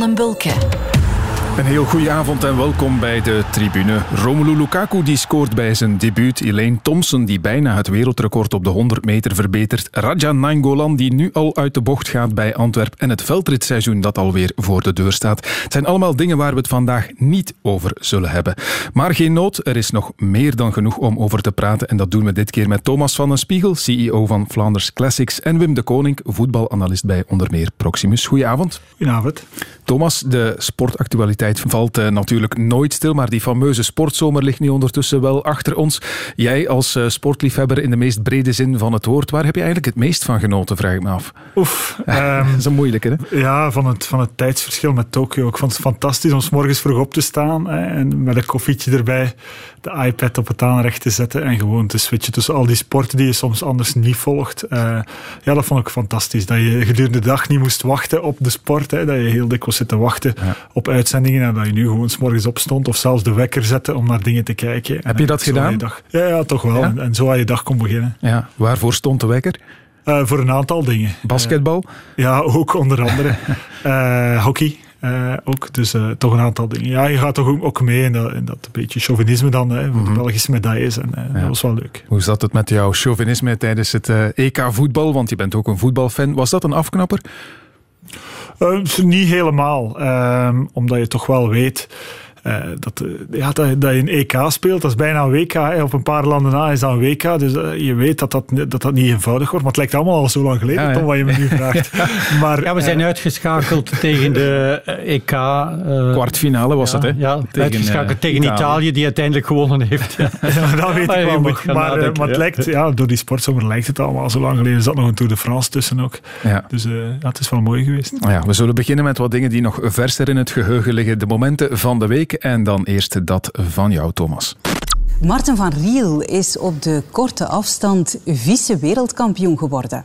den Bulke. Een heel goede avond en welkom bij de tribune. Romelu Lukaku die scoort bij zijn debuut. Elaine Thompson die bijna het wereldrecord op de 100 meter verbetert. Raja Nainggolan die nu al uit de bocht gaat bij Antwerp. En het veldritseizoen dat alweer voor de deur staat. Het zijn allemaal dingen waar we het vandaag niet over zullen hebben. Maar geen nood, er is nog meer dan genoeg om over te praten. En dat doen we dit keer met Thomas van den Spiegel, CEO van Flanders Classics. En Wim de Koning, voetbalanalist bij onder meer Proximus. Goedenavond. Goedenavond. Thomas, de sportactualiteit valt uh, natuurlijk nooit stil, maar die fameuze sportzomer ligt nu ondertussen wel achter ons. Jij als uh, sportliefhebber in de meest brede zin van het woord, waar heb je eigenlijk het meest van genoten, vraag ik me af? Oef. Um, dat is een moeilijke, hè? Ja, van het, van het tijdsverschil met Tokio. Ik vond het fantastisch om s morgens vroeg op te staan hè, en met een koffietje erbij de iPad op het aanrecht te zetten en gewoon te switchen tussen al die sporten die je soms anders niet volgt. Uh, ja, dat vond ik fantastisch. Dat je gedurende de dag niet moest wachten op de sport. Hè, dat je heel dikwijls zit te wachten ja. op uitzendingen en dat je nu gewoon s morgens opstond of zelfs de wekker zette om naar dingen te kijken. Heb je dat gedaan? Je dag, ja, ja, toch wel. Ja? En, en, zo aan je dag kon beginnen. Ja. Waarvoor stond de wekker? Uh, voor een aantal dingen. Basketbal? Uh, ja, ook onder andere. hockey. Uh, ook, dus uh, toch een aantal dingen. Ja, je gaat toch ook mee in dat, in dat beetje chauvinisme dan, hè, voor de Belgische medailles. En uh, ja. dat was wel leuk. Hoe zat het met jouw chauvinisme tijdens het EK voetbal? Want je bent ook een voetbalfan. Was dat een afknapper? niet helemaal, omdat je toch wel weet uh, dat, ja, dat, dat je een EK speelt, dat is bijna een WK. Hè. Op een paar landen na is dat een WK. Dus uh, je weet dat dat, dat dat niet eenvoudig wordt. Maar het lijkt allemaal al zo lang geleden, ja, Tom, wat je me nu vraagt. maar, ja, we zijn uh, uitgeschakeld tegen de EK. Kwartfinale was ja, het, hè? Ja, tegen, uitgeschakeld tegen Italië. Italië, die uiteindelijk gewonnen heeft. ja, dat weet maar ik wel nog. Maar, maar het lijkt, ja, door die sportzomer lijkt het allemaal zo lang geleden. Er zat nog een Tour de France tussen ook. Dus het is wel mooi geweest. Ja, we zullen beginnen met wat dingen die nog verser in het geheugen liggen. De momenten van de week. En dan eerst dat van jou, Thomas. Marten van Riel is op de korte afstand vice-wereldkampioen geworden.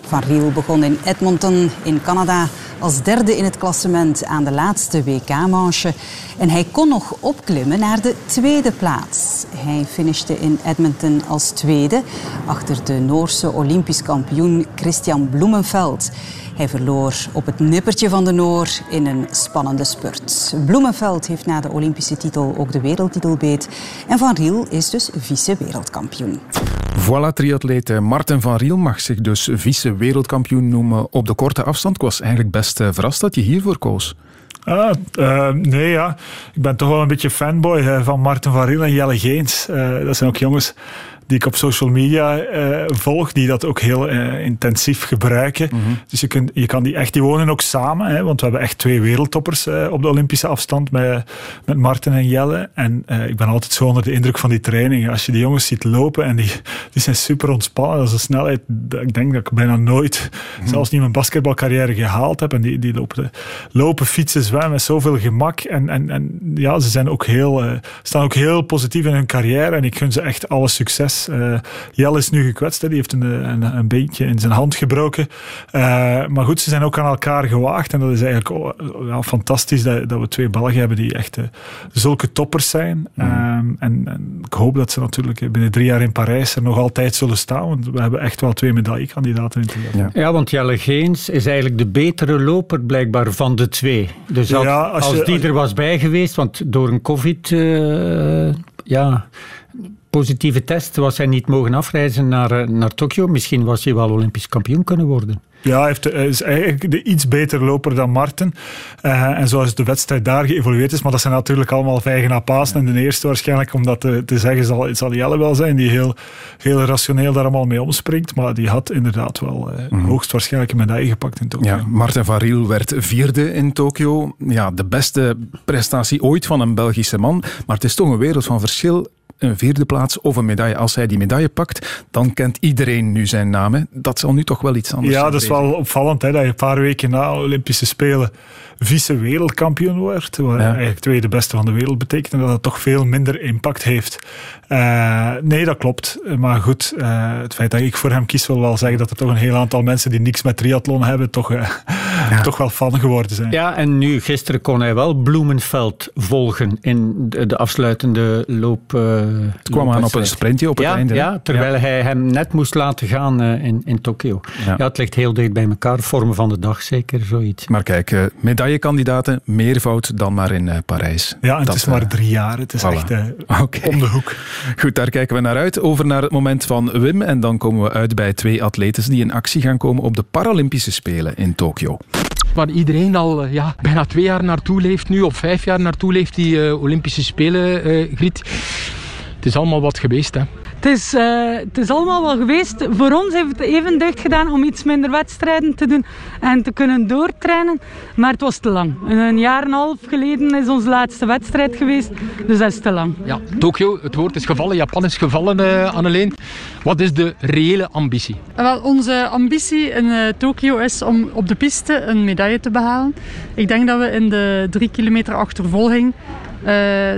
Van Riel begon in Edmonton in Canada als derde in het klassement aan de laatste WK-manche. En hij kon nog opklimmen naar de tweede plaats. Hij finishte in Edmonton als tweede achter de Noorse Olympisch kampioen Christian Bloemenveld. Hij verloor op het nippertje van de Noor in een spannende spurt. Bloemenveld heeft na de Olympische titel ook de wereldtitel beet. En Van Riel is dus vice-wereldkampioen. Voilà, triatleet Martin van Riel mag zich dus vice-wereldkampioen noemen op de korte afstand. Ik was eigenlijk best verrast dat je hiervoor koos. Ah, uh, nee, ja. Ik ben toch wel een beetje fanboy van Martin van Riel en Jelle Geens. Uh, dat zijn ook jongens die ik op social media uh, volg, die dat ook heel uh, intensief gebruiken. Mm -hmm. Dus je, kunt, je kan die echt, die wonen ook samen, hè, want we hebben echt twee wereldtoppers uh, op de Olympische afstand met, met Marten en Jelle. En ik ben altijd zo onder de indruk van die trainingen. Als je die jongens ziet lopen en die, die zijn super ontspannen, dat is een snelheid, ik denk dat ik bijna nooit, mm -hmm. zelfs niet mijn basketbalcarrière gehaald heb. En die, die lopen, lopen, fietsen, zwemmen met zoveel gemak. En, en, en ja, ze zijn ook heel, staan ook heel positief in hun carrière en ik gun ze echt alle succes. Uh, Jelle is nu gekwetst, hè. die heeft een, een, een, beentje in zijn hand gebroken. Uh, maar goed, ze zijn ook aan elkaar gewaagd. En dat is eigenlijk oh, ja, fantastisch dat, dat, we twee Belgen hebben die echt uh, zulke toppers zijn. Mm. Um, en, en, ik hoop dat ze natuurlijk binnen drie jaar in Parijs er nog altijd zullen staan. Want we hebben echt wel twee medaillekandidaten in het ja. ja, want Jelle Geens is eigenlijk de betere loper blijkbaar van de twee. Dus als, ja, als, je, als die er was bij geweest, want door een covid... ja positieve test was hij niet mogen afreizen naar, naar Tokio. Misschien was hij wel Olympisch kampioen kunnen worden. Ja, hij, heeft, hij is eigenlijk de iets beter loper dan Marten. Uh, en zoals de wedstrijd daar geëvolueerd is. Maar dat zijn natuurlijk allemaal vijgen na Pasen. En de eerste waarschijnlijk, om dat te, te zeggen, zal, zal Jelle wel zijn. Die heel, heel rationeel daar allemaal mee omspringt. Maar die had inderdaad wel uh, mm-hmm. hoogstwaarschijnlijk een medaille gepakt in Tokio. Ja, Marten van Riel werd vierde in Tokio. Ja, de beste prestatie ooit van een Belgische man. Maar het is toch een wereld van verschil een vierde plaats of een medaille. Als hij die medaille pakt, dan kent iedereen nu zijn naam. Hè. Dat zal nu toch wel iets anders zijn. Ja, dat is wel opvallend hè, dat je een paar weken na de Olympische Spelen vice-wereldkampioen wordt. Wat ja. eigenlijk tweede beste van de wereld betekent. En dat het toch veel minder impact heeft nee, dat klopt. Maar goed, het feit dat ik voor hem kies wil wel zeggen dat er toch een heel aantal mensen die niks met triathlon hebben, toch, toch wel fan geworden zijn. Ja, en nu, gisteren kon hij wel Bloemenveld volgen in de, de afsluitende loop. het kwam aan op een sprintje op het ja, einde. Ja, terwijl hij hem net moest laten gaan in, in Tokio. Ja. het ligt heel dicht bij elkaar. Vormen van de dag zeker, zoiets. Maar kijk, medaillekandidaten, meervoud dan maar in Parijs. Ja, het is maar drie jaar. Het is echt om de hoek. Goed, daar kijken we naar uit. Over naar het moment van Wim. En dan komen we uit bij twee atletes die in actie gaan komen op de Paralympische Spelen in Tokio waar iedereen al ja, bijna twee jaar naartoe leeft nu, of vijf jaar naartoe leeft, die uh, Olympische Spelen, uh, Griet. Het is allemaal wat geweest, hè. Het is, uh, het is allemaal wel geweest. Voor ons heeft het even deugd gedaan om iets minder wedstrijden te doen en te kunnen doortrainen. Maar het was te lang. Een jaar en een half geleden is onze laatste wedstrijd geweest. Dus dat is te lang. Ja, Tokio, het woord is gevallen. Japan is gevallen, uh, Anneleen. Wat is de reële ambitie? Wel, onze ambitie in uh, Tokio is om op de piste een medaille te behalen. Ik denk dat we in de drie kilometer achtervolging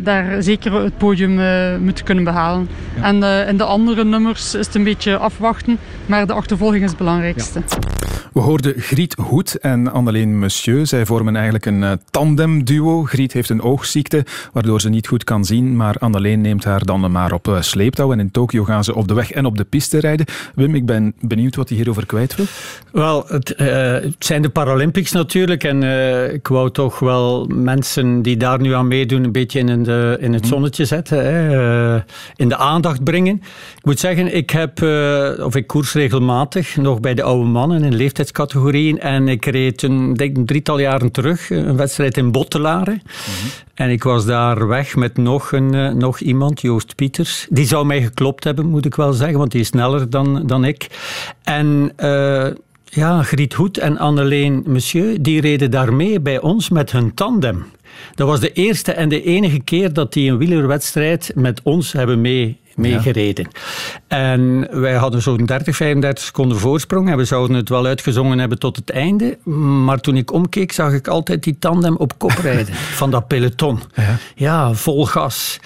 daar zeker het podium uh, moeten kunnen behalen. En in de andere nummers is het een beetje afwachten, maar de achtervolging is het belangrijkste. Ja. We hoorden Griet Hoed en Anneleen Monsieur. Zij vormen eigenlijk een uh, tandemduo. Griet heeft een oogziekte, waardoor ze niet goed kan zien, maar Anneleen neemt haar dan maar op uh, sleeptouw. En in Tokio gaan ze op de weg en op de piste rijden. Wim, ik ben benieuwd wat hij hierover kwijt wil. Wel, het, uh, het zijn de Paralympics natuurlijk. En ik wou toch wel mensen die daar nu aan meedoen een beetje in, de, in het mhm. zonnetje zetten. Hè, in de aandacht brengen. Ik moet zeggen, ik heb, of ik koers regelmatig nog bij de oude mannen in leeftijd categorieën En ik reed een, denk een drietal jaren terug een wedstrijd in Bottelaren. Mhm. En ik was daar weg met nog, een, eh, nog iemand, Joost Pieters. Die zou mij geklopt hebben, moet ik wel zeggen, want die is sneller dan, dan ik. En... Uh, ja, Griet Hoed en Anneleen Monsieur, die reden daarmee bij ons met hun tandem. Dat was de eerste en de enige keer dat die een wielerwedstrijd met ons hebben mee meegereden. En wij hadden zo'n 30, 35 seconden voorsprong en we zouden het wel uitgezongen hebben tot het einde. Maar toen ik omkeek, zag ik altijd die tandem op kop rijden van dat peloton. Ja, ja vol gas.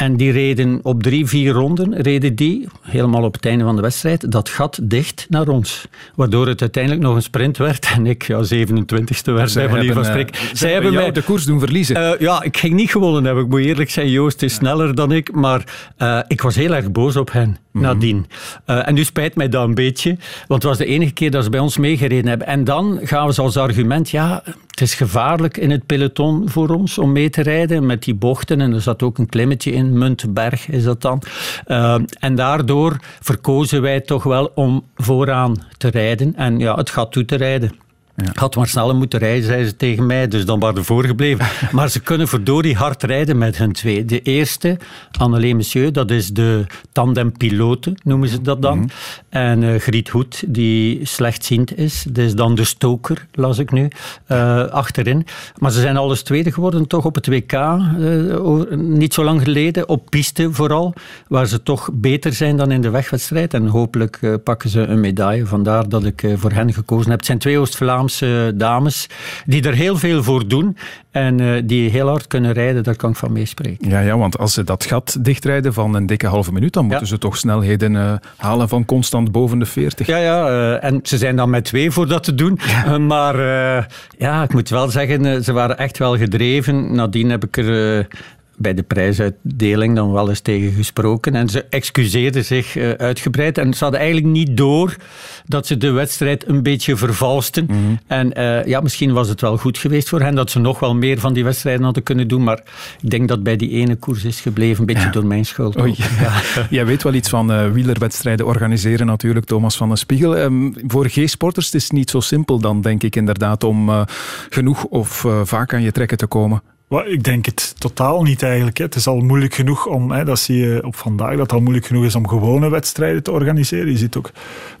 En die reden op drie, vier ronden, reden die, helemaal op het einde van de wedstrijd, dat gat dicht naar ons. Waardoor het uiteindelijk nog een sprint werd en ik ja, 27ste werd, bij manier van spreken. Uh, zij hebben mij de koers doen verliezen. Uh, ja, ik ging niet gewonnen hebben. Ik moet eerlijk zijn, Joost is sneller dan ik, maar uh, ik was heel erg boos op hen. Mhm. nadien. Uh, en nu spijt mij dat een beetje, want het was de enige keer dat ze bij ons meegereden hebben. En dan gaan ze als argument, ja, het is gevaarlijk in het peloton voor ons om mee te rijden met die bochten. En er zat ook een klimmetje in, Muntberg is dat dan. Uh, en daardoor verkozen wij toch wel om vooraan te rijden en ja, het gaat toe te rijden. Ja. Had maar sneller moeten rijden, zei ze tegen mij, dus dan waren ze voorgebleven. maar ze kunnen verdorie hard rijden met hun twee. De eerste, Annelie Monsieur, dat is de tandempilote, noemen ze dat dan. Mhm. En uh, Griet Hoed, die slechtziend is, dat is dan de stoker, las ik nu, uh, achterin. Maar ze zijn alles tweede geworden, toch op het WK, uh, eh, niet zo lang geleden, op piste vooral, waar ze toch beter zijn dan in de wegwedstrijd. En hopelijk pakken ze een medaille, vandaar dat ik voor hen gekozen heb. Het zijn twee Dames die er heel veel voor doen en uh, die heel hard kunnen rijden, daar kan ik van meespreken. Ja, ja, want als ze dat gat dichtrijden van een dikke halve minuut, dan moeten ze toch snelheden uh, halen van constant boven de 40. Ja, ja uh, en ze zijn dan met twee voor dat te doen. maar ja, ik moet wel zeggen, ze waren echt wel gedreven. Nadien heb ik er bij de prijsuitdeling dan wel eens tegen gesproken. En ze excuseerden zich uh, uitgebreid. En ze hadden eigenlijk niet door dat ze de wedstrijd een beetje vervalsten. Mhm. En uh, ja, misschien was het wel goed geweest voor hen dat ze nog wel meer van die wedstrijden hadden kunnen doen. Maar ik denk dat bij die ene koers is gebleven, een beetje door mijn schuld. Ja. Jij weet wel iets van uh, wielerwedstrijden organiseren natuurlijk, Thomas van den Spiegel. Um, voor G-sporters is het niet zo simpel dan, denk ik inderdaad, om genoeg of vaak aan je trekken te komen. Ik denk het totaal niet eigenlijk. Het is al moeilijk genoeg om, dat zie je op vandaag, dat het al moeilijk genoeg is om gewone wedstrijden te organiseren. Je ziet ook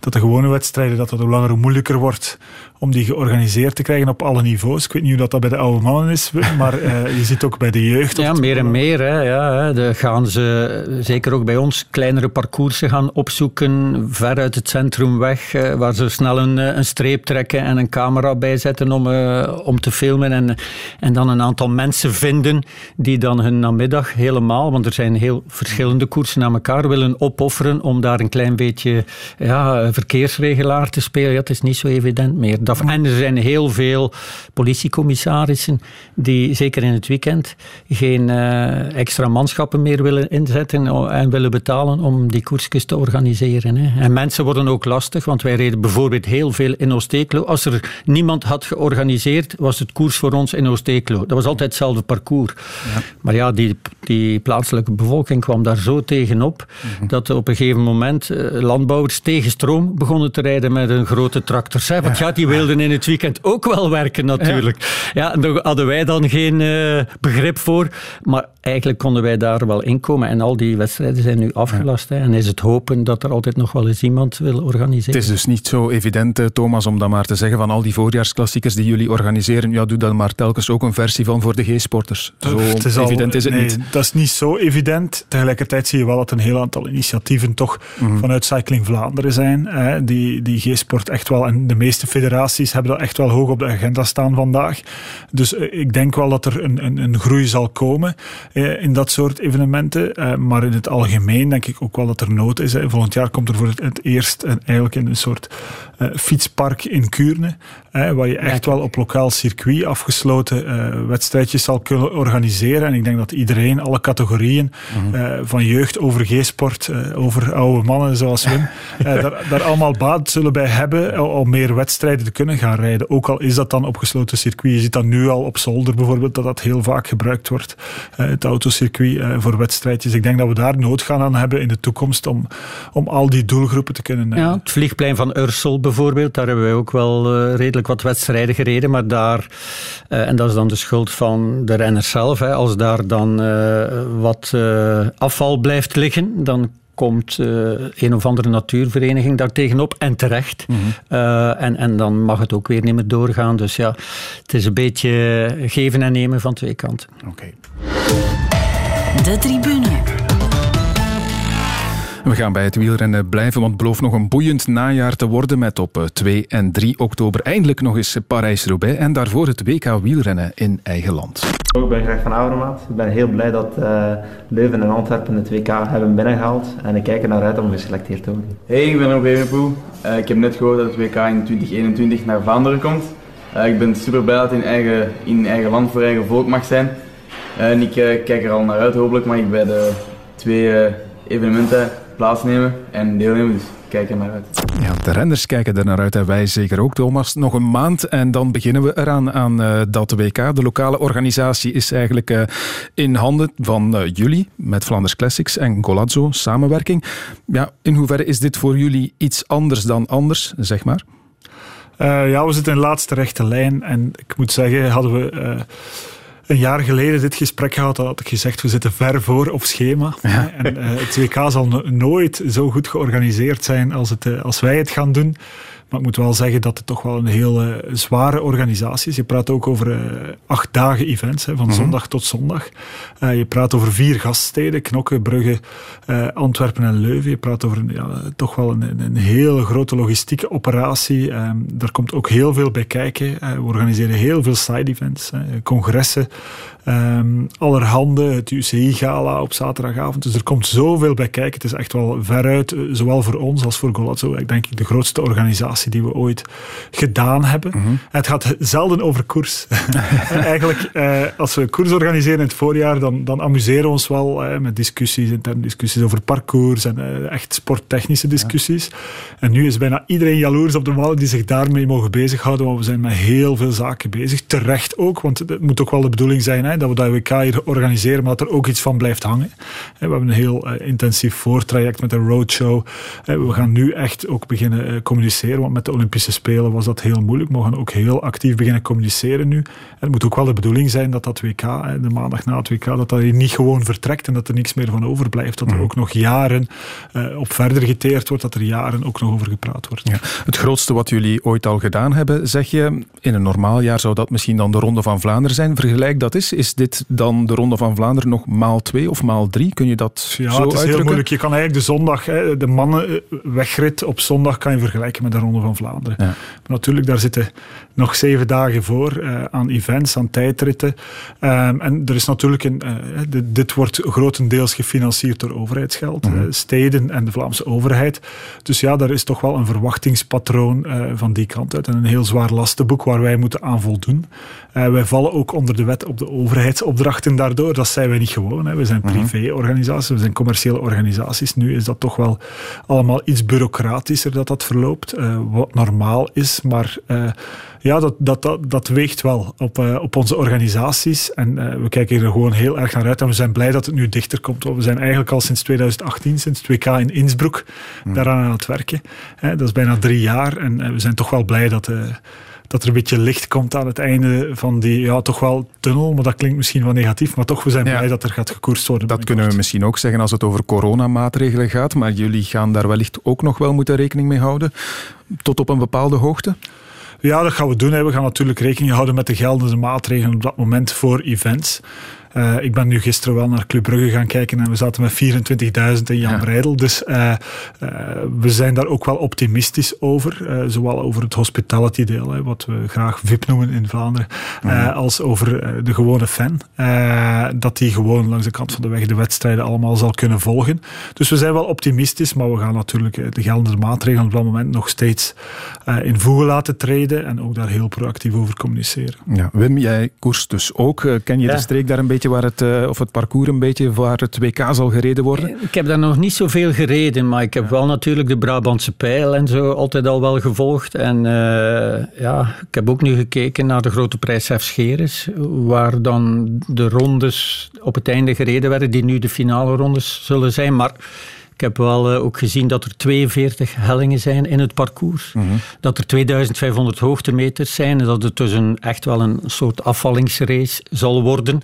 dat de gewone wedstrijden, dat het hoe langer hoe moeilijker wordt om die georganiseerd te krijgen op alle niveaus. Ik weet niet hoe dat, dat bij de oude mannen is, maar uh, je ziet ook bij de jeugd. Ja, meer en meer. Hè, ja, de gaan ze, zeker ook bij ons, kleinere parcoursen gaan opzoeken, ver uit het centrum weg, uh, waar ze snel een, een streep trekken en een camera bijzetten om, uh, om te filmen. En, en dan een aantal mensen vinden die dan hun namiddag helemaal, want er zijn heel verschillende koersen aan elkaar, willen opofferen om daar een klein beetje ja, verkeersregelaar te spelen. Ja, het is niet zo evident meer. En er zijn heel veel politiecommissarissen die, zeker in het weekend, geen uh, extra manschappen meer willen inzetten en willen betalen om die koersjes te organiseren. Hè. En mensen worden ook lastig, want wij reden bijvoorbeeld heel veel in Oost-Eeklo. Als er niemand had georganiseerd, was het koers voor ons in Oost-Eeklo. Dat was altijd hetzelfde parcours. Ja. Maar ja, die, die plaatselijke bevolking kwam daar zo tegenop mm -hmm. dat op een gegeven moment uh, landbouwers tegen stroom begonnen te rijden met een grote tractor. Hè? Want ja, die wilden in het weekend ook wel werken natuurlijk. Ja, ja daar hadden wij dan geen uh, begrip voor. Maar eigenlijk konden wij daar wel inkomen. En al die wedstrijden zijn nu afgelast. Hè. En is het hopen dat er altijd nog wel eens iemand wil organiseren. Het is dus niet zo evident, eh, Thomas, om dan maar te zeggen van al die voorjaarsklassiekers die jullie organiseren, ja, doe dan maar telkens ook een versie van voor de G-sporters. Zo het is evident is het nee, niet. Dat is niet zo evident. Tegelijkertijd zie je wel dat een heel aantal initiatieven toch mm -hmm. vanuit Cycling Vlaanderen zijn. Hè, die die G-sport echt wel, en de meeste federaties hebben dat echt wel hoog op de agenda staan vandaag. Dus uh, ik denk wel dat er een, een, een groei zal komen uh, in dat soort evenementen. Uh, maar in het algemeen denk ik ook wel dat er nood is. Volgend jaar komt er voor het, eerst en eigenlijk in een soort fietspark in Kuurne. waar je echt wel op lokaal circuit afgesloten wedstrijdjes zal kunnen organiseren. En ik denk dat iedereen, alle categorieën, mm -hmm. van jeugd over G-sport, over oude mannen zoals Wim, daar, daar allemaal baat zullen bij hebben om meer wedstrijden te kunnen gaan rijden. Ook al is dat dan op gesloten circuit. Je ziet dat nu al op zolder bijvoorbeeld, dat dat heel vaak gebruikt wordt. Het autocircuit voor wedstrijdjes. Ik denk dat we daar nood gaan aan hebben in de toekomst om, om al die doelgroepen te kunnen... Ja, het vliegplein van Ursel bijvoorbeeld, daar hebben wij ook wel redelijk wat wedstrijden gereden, maar daar, en dat is dan de schuld van de renners zelf, als daar dan wat afval blijft liggen, dan komt uh, een of andere natuurvereniging daar tegenop en terecht. Mm -hmm. uh, en, en dan mag het ook weer niet meer doorgaan. Dus ja, het is een beetje geven en nemen van twee kanten. Oké. Okay. De tribune. We gaan bij het wielrennen blijven, want het belooft nog een boeiend najaar te worden met op 2 en 3 oktober eindelijk nog eens Parijs-Roubaix en daarvoor het WK wielrennen in eigen land. Ik ben graag van Oudermaat. Ik ben heel blij dat uh, Leuven en Antwerpen het WK hebben binnengehaald en ik kijk er naar uit om geselecteerd te worden. Hey, ik ben Robert Poel. Uh, ik heb net gehoord dat het WK in 2021 naar Vlaanderen komt. Uh, ik ben super blij dat het in eigen, in eigen land voor eigen volk mag zijn. en ik kijk er al naar uit hopelijk mag ik bij de twee evenementen plaatsnemen en deelnemen. Dus kijk er naar uit. Ja, de renners kijken er naar uit en wij zeker ook, Thomas. Nog een maand en dan beginnen we eraan aan uh, dat WK. De lokale organisatie is eigenlijk uh, in handen van uh, jullie met Flanders Classics en Golazzo, samenwerking. Ja, in hoeverre is dit voor jullie iets anders dan anders, zeg maar? ja, we zitten in de laatste rechte lijn en ik moet zeggen, hadden we een jaar geleden dit gesprek gehad, had ik gezegd, we zitten ver voor op schema. Ja. En, uh, het WK zal no nooit zo goed georganiseerd zijn als, het, uh, als wij het gaan doen. Maar ik moet wel zeggen dat het toch wel een heel uh, zware organisatie is. Je praat ook over uh, acht dagen events, hè, van mm -hmm. zondag tot zondag. Uh, je praat over vier gaststeden, Knokke, Brugge, Antwerpen en Leuven. Je praat over een, ja, toch wel een, een, hele grote logistieke operatie. Um, daar komt ook heel veel bij kijken. we organiseren heel veel side events, congressen. Um, allerhande, het UCI-gala op zaterdagavond. Dus er komt zoveel bij kijken. Het is echt wel veruit, zowel voor ons als voor Golazzo, ik denk de grootste organisatie die we ooit gedaan hebben. Mm -hmm. Het gaat zelden over koers. Eigenlijk, eh, als we koers organiseren in het voorjaar, dan, dan amuseren we ons wel eh, met discussies, interne discussies over parcours en uh, echt sporttechnische discussies. Ja. En nu is bijna iedereen jaloers op de mannen die zich daarmee mogen bezighouden, want we zijn met heel veel zaken bezig. Terecht ook, want het moet ook wel de bedoeling zijn hè, dat we dat WK hier organiseren, maar dat er ook iets van blijft hangen. We hebben een heel uh, intensief voortraject met een roadshow. We gaan nu echt ook beginnen communiceren, want met de Olympische Spelen was dat heel moeilijk. We gaan ook heel actief beginnen communiceren nu. En het moet ook wel de bedoeling zijn dat dat WK, de maandag na het WK, dat dat hier niet gewoon vertrekt en dat er niks meer van overblijft. Dat er mhm. ook nog jaren op verder geteerd wordt, dat er jaren ook nog over gepraat wordt. Ja. Het grootste wat jullie ooit al gedaan hebben, zeg je, in een normaal jaar zou dat misschien dan de Ronde van Vlaanderen zijn. Vergelijk dat is. Is dit dan de Ronde van Vlaanderen nog maal twee of maal drie? Kun je dat ja, zo het is heel moeilijk. Je kan eigenlijk de zondag, de mannen eh, wegrit op zondag kan je vergelijken met de Ronde van Vlaanderen. Ja. Maar natuurlijk, daar zitten nog zeven dagen voor uh, aan events, aan tijdritten. Um, en er is natuurlijk een, uh, dit wordt grotendeels gefinancierd door overheidsgeld, mm -hmm. steden en de Vlaamse overheid. Dus ja, daar is toch wel een verwachtingspatroon van die kant uit. En een heel zwaar lastenboek waar wij moeten aan voldoen. Wij vallen ook onder de wet op de overheidsopdrachten daardoor. Dat zijn wij niet gewoon. Hè. We zijn mhm. privéorganisaties, we zijn commerciële organisaties. Nu is dat toch wel allemaal iets bureaucratischer dat dat verloopt. wat normaal is, maar ja, dat, dat, dat, dat weegt wel op, uh, op onze organisaties. En uh, we kijken er gewoon heel erg naar uit. En we zijn blij dat het nu dichter komt. We zijn eigenlijk al sinds 2018, sinds het WK in Innsbruck, mm. daaraan aan het werken. dat is bijna drie jaar. En uh, we zijn toch wel blij dat dat er een beetje licht komt aan het einde van die, ja, toch wel tunnel. Maar dat klinkt misschien wel negatief. Maar toch, we zijn blij dat er gaat gekoerst worden. Dat kunnen we misschien ook zeggen als het over coronamaatregelen gaat. Maar jullie gaan daar wellicht ook nog wel moeten rekening mee houden. Tot op een bepaalde hoogte? Ja, dat gaan we doen. We gaan natuurlijk rekening houden met de geldende maatregelen op dat moment voor events. Uh, ik ben nu gisteren wel naar Club Brugge gaan kijken en we zaten met 24.000 in Jan ja. Breidel. Dus uh, uh, we zijn daar ook wel optimistisch over. zowel over het hospitality deel, hè, wat we graag VIP noemen in Vlaanderen, als over de gewone fan. dat die gewoon langs de kant van de weg de wedstrijden allemaal zal kunnen volgen. Dus we zijn wel optimistisch, maar we gaan natuurlijk de geldende maatregelen op dat moment nog steeds in voegen laten treden en ook daar heel proactief over communiceren. Ja, Wim, jij koerst dus ook. ken je de streek daar een beetje waar het, uh, of het parcours een beetje waar het WK zal gereden worden? Ik heb daar nog niet zoveel gereden, maar ik heb wel natuurlijk de Brabantse pijl en zo altijd al wel gevolgd. En uh, ja, ik heb ook nu gekeken naar de Grote Prijs Scheres, waar dan de rondes op het einde gereden werden, die nu de finale rondes zullen zijn. Maar ik heb wel uh, ook gezien dat er 42 hellingen zijn in het parcours. Mm -hmm. Dat er 2500 hoogtemeters zijn. En dat het dus een, echt wel een soort afvallingsrace zal worden.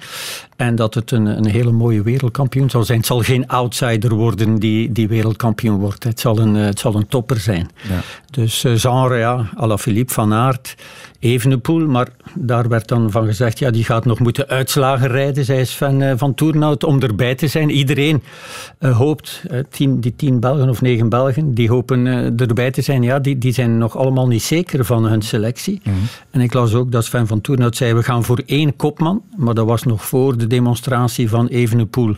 En dat het een, een hele mooie wereldkampioen zal zijn. Het zal geen outsider worden die, die wereldkampioen wordt. Het zal een, het zal een topper zijn. Ja. Dus uh, genre, ja, à la Philippe van Aert. Evenepoel, maar daar werd dan van gezegd, ja, die gaat nog moeten uitslagen rijden. Zij is fan uh, van Tournout om erbij te zijn. Iedereen uh, hoopt, tien, die tien Belgen of negen Belgen, die hopen erbij te zijn. Ja, die, die zijn nog allemaal niet zeker van hun selectie. Mm -hmm. En ik las ook dat Sven van Tournout zei, we gaan voor één kopman, maar dat was nog voor de demonstratie van Evenepoel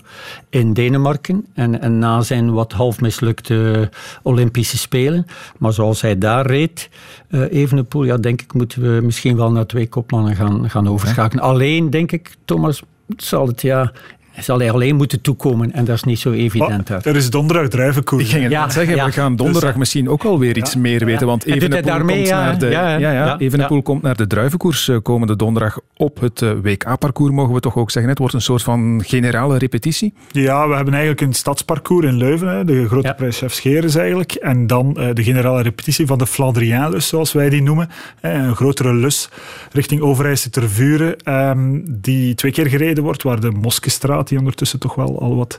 in Denemarken en, en na zijn wat half mislukte Olympische Spelen. Maar zoals hij daar reed, Evenepoel, ja, denk ik, moeten we misschien wel naar twee kopmannen gaan, gaan overschakelen. Alleen, denk ik, Thomas, zal het ja zal hij alleen moeten toekomen en dat is niet zo evident. er is donderdag druivenkoers. Ik ging het ja, zeggen, we gaan donderdag dus, misschien ook alweer iets meer weten, want Evenepoel komt, naar de, ja, ja, Evenepoel komt naar de druivenkoers eh, komende donderdag op het eh, WK-parcours, mogen we toch ook zeggen. Het wordt een soort van generale repetitie. Ja, we hebben eigenlijk een stadsparcours in Leuven, de grote prijs Scheres eigenlijk, en dan uh, de generale repetitie van de Flandrienlus, zoals wij die noemen. Een grotere lus richting Overijse Tervuren, um, die twee keer gereden wordt, waar de Moskestraat die ondertussen toch wel al wat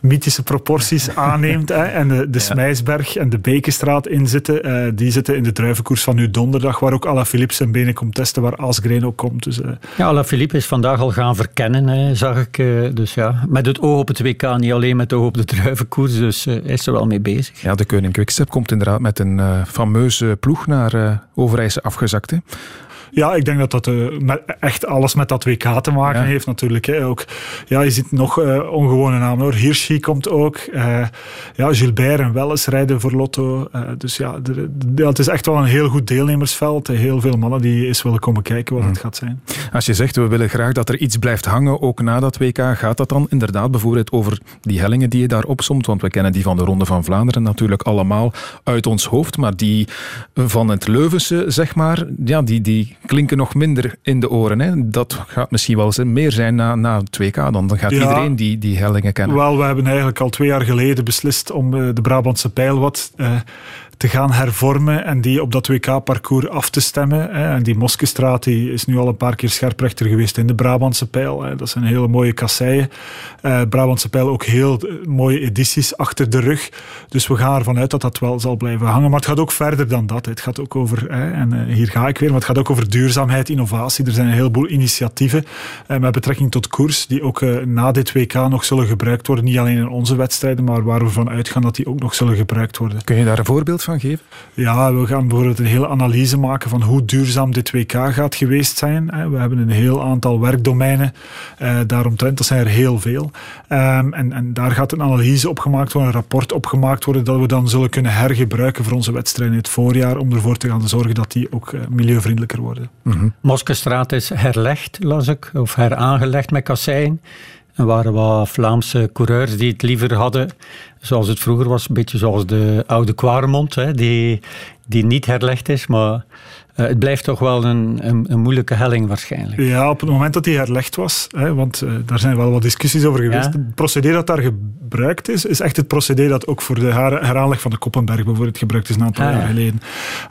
mythische proporties aanneemt. Hè, en de, de Smijsberg en de Bekenstraat inzitten. Uh, eh, die zitten in de druivenkoers van nu donderdag, waar ook Alaphilippe zijn benen komt testen, waar Asgreen ook komt. Dus, uh. Ja, Alaphilippe is vandaag al gaan verkennen, hè, zag ik. Uh, dus ja, met het oog op het WK, niet alleen met het oog op de druivenkoers. Dus hij is er wel mee bezig. Ja, de Koning Quickstep komt inderdaad met een fameuze ploeg naar Overijse afgezakt. Hè. Ja, ik denk dat dat uh, met, echt alles met dat WK te maken heeft natuurlijk. Hè. Ook, ja, je ziet nog uh, ongewone namen hoor. Hirschi komt ook. Uh, ja, Gilbert en Welles rijden voor Lotto. dus ja, de, de, het is echt wel een heel goed deelnemersveld. Heel veel mannen die eens willen komen kijken wat het mm. gaat zijn. Als je zegt, we willen graag dat er iets blijft hangen, ook na dat WK, gaat dat dan inderdaad bijvoorbeeld over die hellingen die je daar opsomt? Want we kennen die van de Ronde van Vlaanderen natuurlijk allemaal uit ons hoofd. Maar die van het Leuvense, zeg maar, ja, die, die klinken nog minder in de oren. Hè? Dat gaat misschien wel meer zijn na, na het WK. Dan, dan gaat iedereen die, die hellingen kennen. Wel, we hebben eigenlijk al twee jaar geleden beslist om eh, de Brabantse pijl wat uh, te gaan hervormen en die op dat WK-parcours af te stemmen. En die Moskestraat die is nu al een paar keer scherprechter geweest in de Brabantse pijl. Dat zijn hele mooie kasseien. Uh, Brabantse pijl ook heel mooie edities achter de rug. Dus we gaan ervan uit dat dat wel zal blijven hangen. Maar het gaat ook verder dan dat. Het gaat ook over, en eh, hier ga ik weer, maar het gaat ook over duurzaamheid, innovatie. Er zijn een heleboel initiatieven eh, met betrekking tot koers die ook na dit WK nog zullen gebruikt worden. Niet alleen in onze wedstrijden, maar waar we van uitgaan dat die ook nog zullen gebruikt worden. Kun je daar een voorbeeld van geven? Ja, we gaan bijvoorbeeld een hele analyse maken van hoe duurzaam dit WK gaat geweest zijn. We hebben een heel aantal werkdomeinen eh, daaromtrent. Dat zijn er heel veel. Um, en, en daar gaat een analyse op gemaakt worden, een rapport opgemaakt worden dat we dan zullen kunnen hergebruiken voor onze wedstrijden in het voorjaar om ervoor te gaan zorgen dat die ook uh, milieuvriendelijker worden. Mm -hmm. Moskestraat is herlegd, las ik, of heraangelegd met kasseien. Er waren wat Vlaamse coureurs die het liever hadden zoals het vroeger was. Een beetje zoals de oude Quaremont, hè, die, die niet herlegd is. Maar het blijft toch wel een, een, een, moeilijke helling waarschijnlijk. Ja, op het moment dat die herlegd was, hè, want uh, daar zijn wel wat discussies over geweest. Ja. Het procedé dat daar gebruikt is, is echt het procedé dat ook voor de her heraanleg van de Koppenberg bijvoorbeeld gebruikt is een aantal ah, jaar geleden.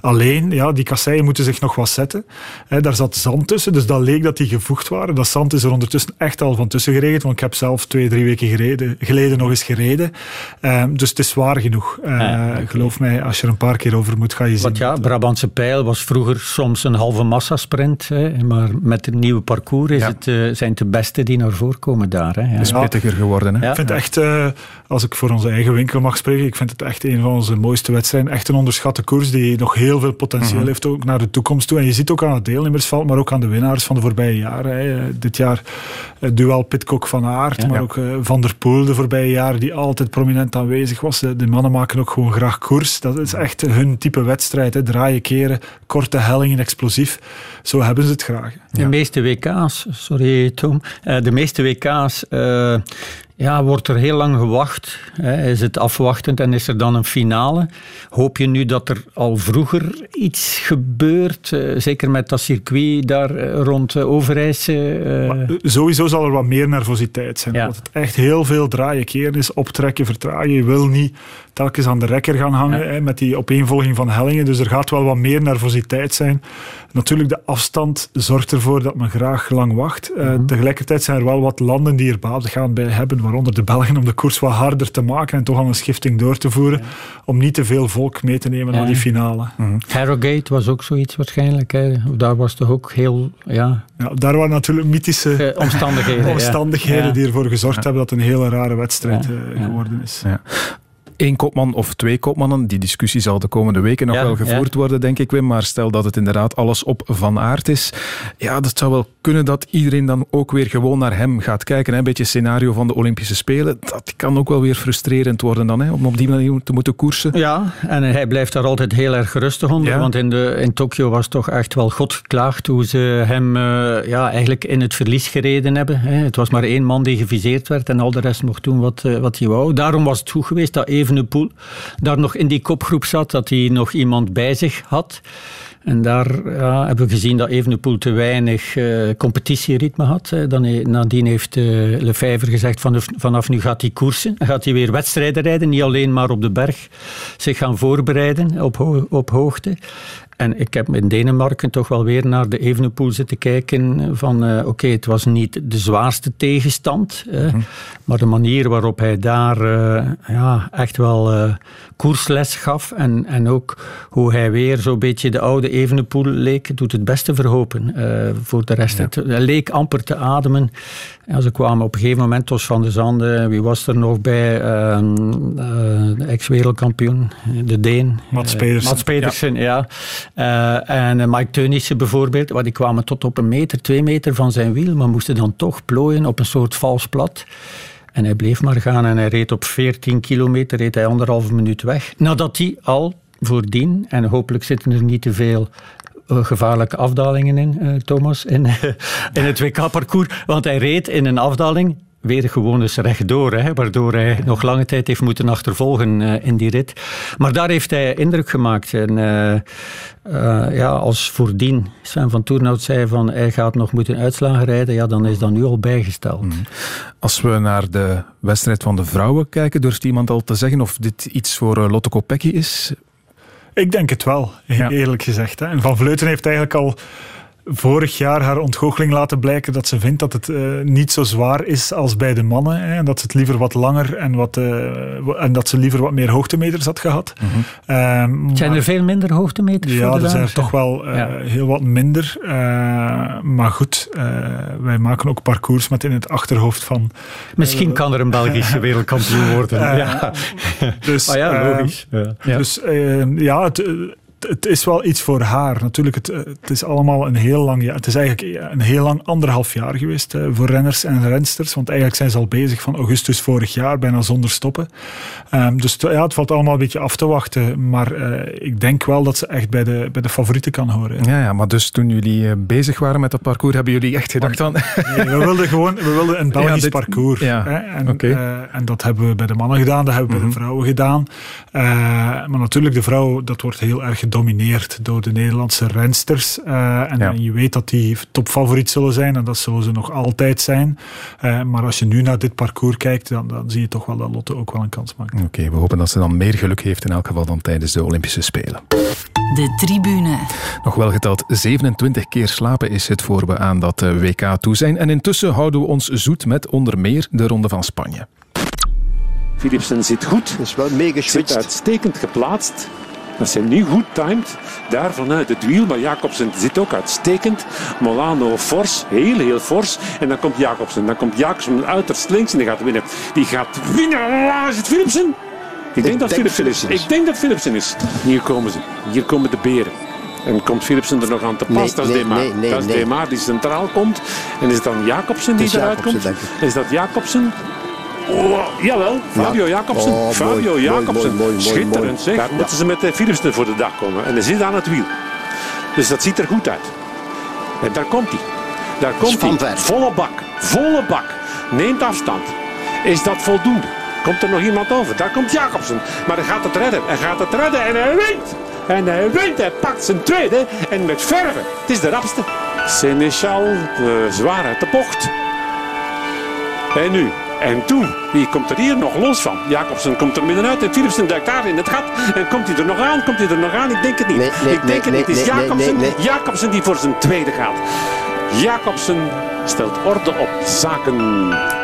Alleen, ja, die kasseien moeten zich nog wat zetten. Hè, daar zat zand tussen, dus dat leek dat die gevoegd waren. Dat zand is er ondertussen echt al van tussen geregeld, want ik heb zelf twee, drie weken gereden, geleden nog eens gereden. Ehm, dus het is zwaar genoeg. Uh, ah, okay. Geloof mij, als je er een paar keer over moet, ga je zien. Want ja, Brabantse Pijl was vroeger soms een halve massasprint. Hè, maar met het nieuwe parcours is het, uh, zijn het de beste die naar voren komen daar. Hè. Ja. Het is pittiger geworden. Hè? Ik vind echt, uh, als ik voor onze eigen winkel mag spreken, ik vind het echt een van onze mooiste wedstrijden. Echt een onderschatte koers die nog heel veel potentieel mm -hmm. heeft ook naar de toekomst toe. En je ziet ook aan het deelnemersveld, maar ook aan de winnaars van de voorbije jaren. Hè. Dit jaar duel Pitcock van Aert, ja, maar ook Van der Poel de voorbije jaren, die altijd prominent aanwezig was. De, de, mannen maken ook gewoon graag koers. Dat is echt hun type wedstrijd. Hè. Draaien, keren, korte hellingen, explosief. Zo hebben ze het graag. De meeste WK's, sorry Tom, uh, de meeste WK's uh, ja, wordt er heel lang gewacht. Hè. Is het afwachtend en is er dan een finale? Hoop je nu dat er al vroeger iets gebeurt? Uh, zeker met dat circuit daar rond Overijs. sowieso zal er wat meer nervositeit zijn. Ja. Het echt heel veel draaien, keren is, optrekken, vertragen. Je wil niet telkens aan de rekker gaan hangen ja. hè, met die opeenvolging van hellingen. Dus er gaat wel wat meer nervositeit zijn. Natuurlijk, de afstand zorgt ervoor dat men graag lang wacht. Uh, mm-hmm. Tegelijkertijd zijn er wel wat landen die er baat gaan bij hebben, waaronder de Belgen, om de koers wat harder te maken en toch al een schifting door te voeren, ja. om niet te veel volk mee te nemen ja. naar die finale. Mm-hmm. Harrogate was ook zoiets waarschijnlijk. Hè. Daar was toch ook heel... Ja, ja daar waren natuurlijk mythische uh, omstandigheden, omstandigheden die ervoor gezorgd hebben dat het een hele rare wedstrijd uh, geworden is één kopman of twee kopmannen. Die discussie zal de komende weken nog ja, wel gevoerd ja. worden, denk ik, Wim. Maar stel dat het inderdaad alles op Van Aert is. Ja, dat zou wel kunnen dat iedereen dan ook weer gewoon naar hem gaat kijken. Hè? Een beetje scenario van de Olympische Spelen. Dat kan ook wel weer frustrerend worden dan, hè? om op die manier te moeten koersen. Ja, en hij blijft daar altijd heel erg rustig onder. Ja. Want in, de, in Tokio was toch echt wel God geklaagd hoe ze hem uh, ja, eigenlijk in het verlies gereden hebben. Hè? Het was maar één man die geviseerd werd en al de rest mocht doen wat, uh, wat hij wou. Daarom was het goed geweest dat even Evenepoel daar nog in die kopgroep zat, dat hij nog iemand bij zich had. En daar ja, hebben we gezien dat Evenepoel te weinig uh, competitieritme had. Dan, nadien heeft uh, Lefevre gezegd van, vanaf nu gaat hij koersen. Gaat hij weer wedstrijden rijden, niet alleen maar op de berg. Zich gaan voorbereiden op, ho op hoogte. En ik heb in Denemarken toch wel weer naar de Evenepoel zitten kijken van uh, oké, okay, het was niet de zwaarste tegenstand, uh, mm -hmm. maar de manier waarop hij daar uh, ja, echt wel koersles gaf en, en ook hoe hij weer zo'n beetje de oude Evenepoel leek, doet het beste verhopen voor de rest. Ja. Het, hij leek amper te ademen. Ja, ze kwamen op een gegeven moment, Tos van de Zanden, wie was er nog bij? de ex-wereldkampioen, de Deen. Mats Pedersen. Mats Pedersen, ja. ja. Uh, en Mike Teunissen bijvoorbeeld, waar die kwamen tot op een meter, twee meter van zijn wiel, maar moesten dan toch plooien op een soort vals plat. En hij bleef maar gaan en hij reed op 14 kilometer, reed hij anderhalve minuut weg. Nadat hij al voordien, en hopelijk zitten er niet te veel uh, gevaarlijke afdalingen in, uh, Thomas, in, in het WK-parcours. Want hij reed in een afdaling weer gewoon eens rechtdoor, hè, waardoor hij nog lange tijd heeft moeten achtervolgen uh, in die rit. Maar daar heeft hij indruk gemaakt. En uh, uh, ja, als voordien Sven van Toernout zei van hij gaat nog moeten uitslagen rijden, ja, dan is dat nu al bijgesteld. Mm. Als we naar de wedstrijd van de vrouwen kijken, durft iemand al te zeggen of dit iets voor Lotte Kopecky is? Ik denk het wel, eerlijk gezegd. Hè. En Van Vleuten heeft eigenlijk al vorig jaar haar ontgoocheling laten blijken dat ze vindt dat het uh, niet zo zwaar is als bij de mannen. Hè, en dat ze het liever wat langer en, wat, uh, en dat ze liever wat meer hoogtemeters had gehad. Mm -hmm. Zijn er veel minder hoogtemeters? Ja, er zijn er toch wel uh, ja. heel wat minder. maar goed, wij maken ook parcours met in het achterhoofd van. Misschien kan er een Belgische wereldkampioen worden. ja. Dus, ah ja, logisch. Ja. Dus ja, het het is wel iets voor haar. Natuurlijk, het, het is allemaal een heel lang jaar. Het is eigenlijk een heel lang anderhalf jaar geweest uh, voor renners en rensters. Want eigenlijk zijn ze al bezig van augustus vorig jaar, bijna zonder stoppen. Um, dus ja, het valt allemaal een beetje af te wachten. Maar uh, ik denk wel dat ze echt bij de, bij de favorieten kan horen. Ja, ja, maar dus toen jullie uh, bezig waren met dat parcours, hebben jullie echt gedacht van... Nee, we wilden gewoon we wilden een Belgisch ja, dit, parcours. Ja, hè? En, okay. en, dat hebben we bij de mannen gedaan, dat hebben we mm -hmm. bij de mhm. vrouwen gedaan. maar natuurlijk, de vrouw, dat wordt heel erg gedomineerd door de Nederlandse rensters. Uh, en, ja. en, je weet dat die topfavoriet zullen zijn en dat zullen ze nog altijd zijn. Uh, maar als je nu naar dit parcours kijkt, dan, dan zie je toch wel dat Lotte ook wel een kans maakt. Oké, okay, we hopen dat ze dan meer geluk heeft in elk geval dan tijdens de Olympische Spelen. De tribune. Nog wel geteld 27 keer slapen is het voor we aan dat eh, WK toe zijn. En intussen houden we ons zoet met onder meer de Ronde van Spanje. Philipsen zit goed. Is wel meegeswitcht. Zit uitstekend geplaatst. Dat zijn nu goed timed. Daar vanuit het wiel. Maar Jacobsen zit ook uitstekend. Molano fors. Heel, heel fors. En dan komt Jacobsen. Dan komt Jacobsen uiterst links en die gaat winnen. Die gaat winnen. Ah, is het Philipsen? Ik denk, dat Philipsen is. Ik denk dat Philipsen is. Hier komen ze. Hier komen de beren. En komt Philipsen er nog aan te pas? Nee, dat is nee. Nee, nee, dat is die centraal komt. En is het dan Jacobsen die eruit komt? Is dat Jacobsen? Oh, jawel, Fabio ja. Jacobsen. Oh, Fabio mooi, Jacobsen. Mooi, mooi, Schitterend zeg. Moeten ze met de Philipsen voor de dag komen. En hij zit aan het wiel. Dus dat ziet er goed uit. En daar komt hij. Daar komt hij. Volle bak. Volle bak. Neemt afstand. Is dat voldoende? Komt er nog iemand over? Daar komt Jacobsen. Maar hij gaat het redden. Hij gaat het redden en hij wint. En hij wint. Hij pakt zijn tweede. En met verven. Het is de rapste. Seneschal. Uh, zwaar uit de bocht. En nu en toen, wie komt er hier nog los van? Jacobsen komt er middenuit en Philipsen duikt daar in het gat. En komt hij er nog aan? Komt hij er nog aan? Ik denk het niet. Nee, nee, ik denk nee, het niet. Het is Jacobsen, Jacobsen die voor zijn tweede gaat. Jacobsen stelt orde op zaken.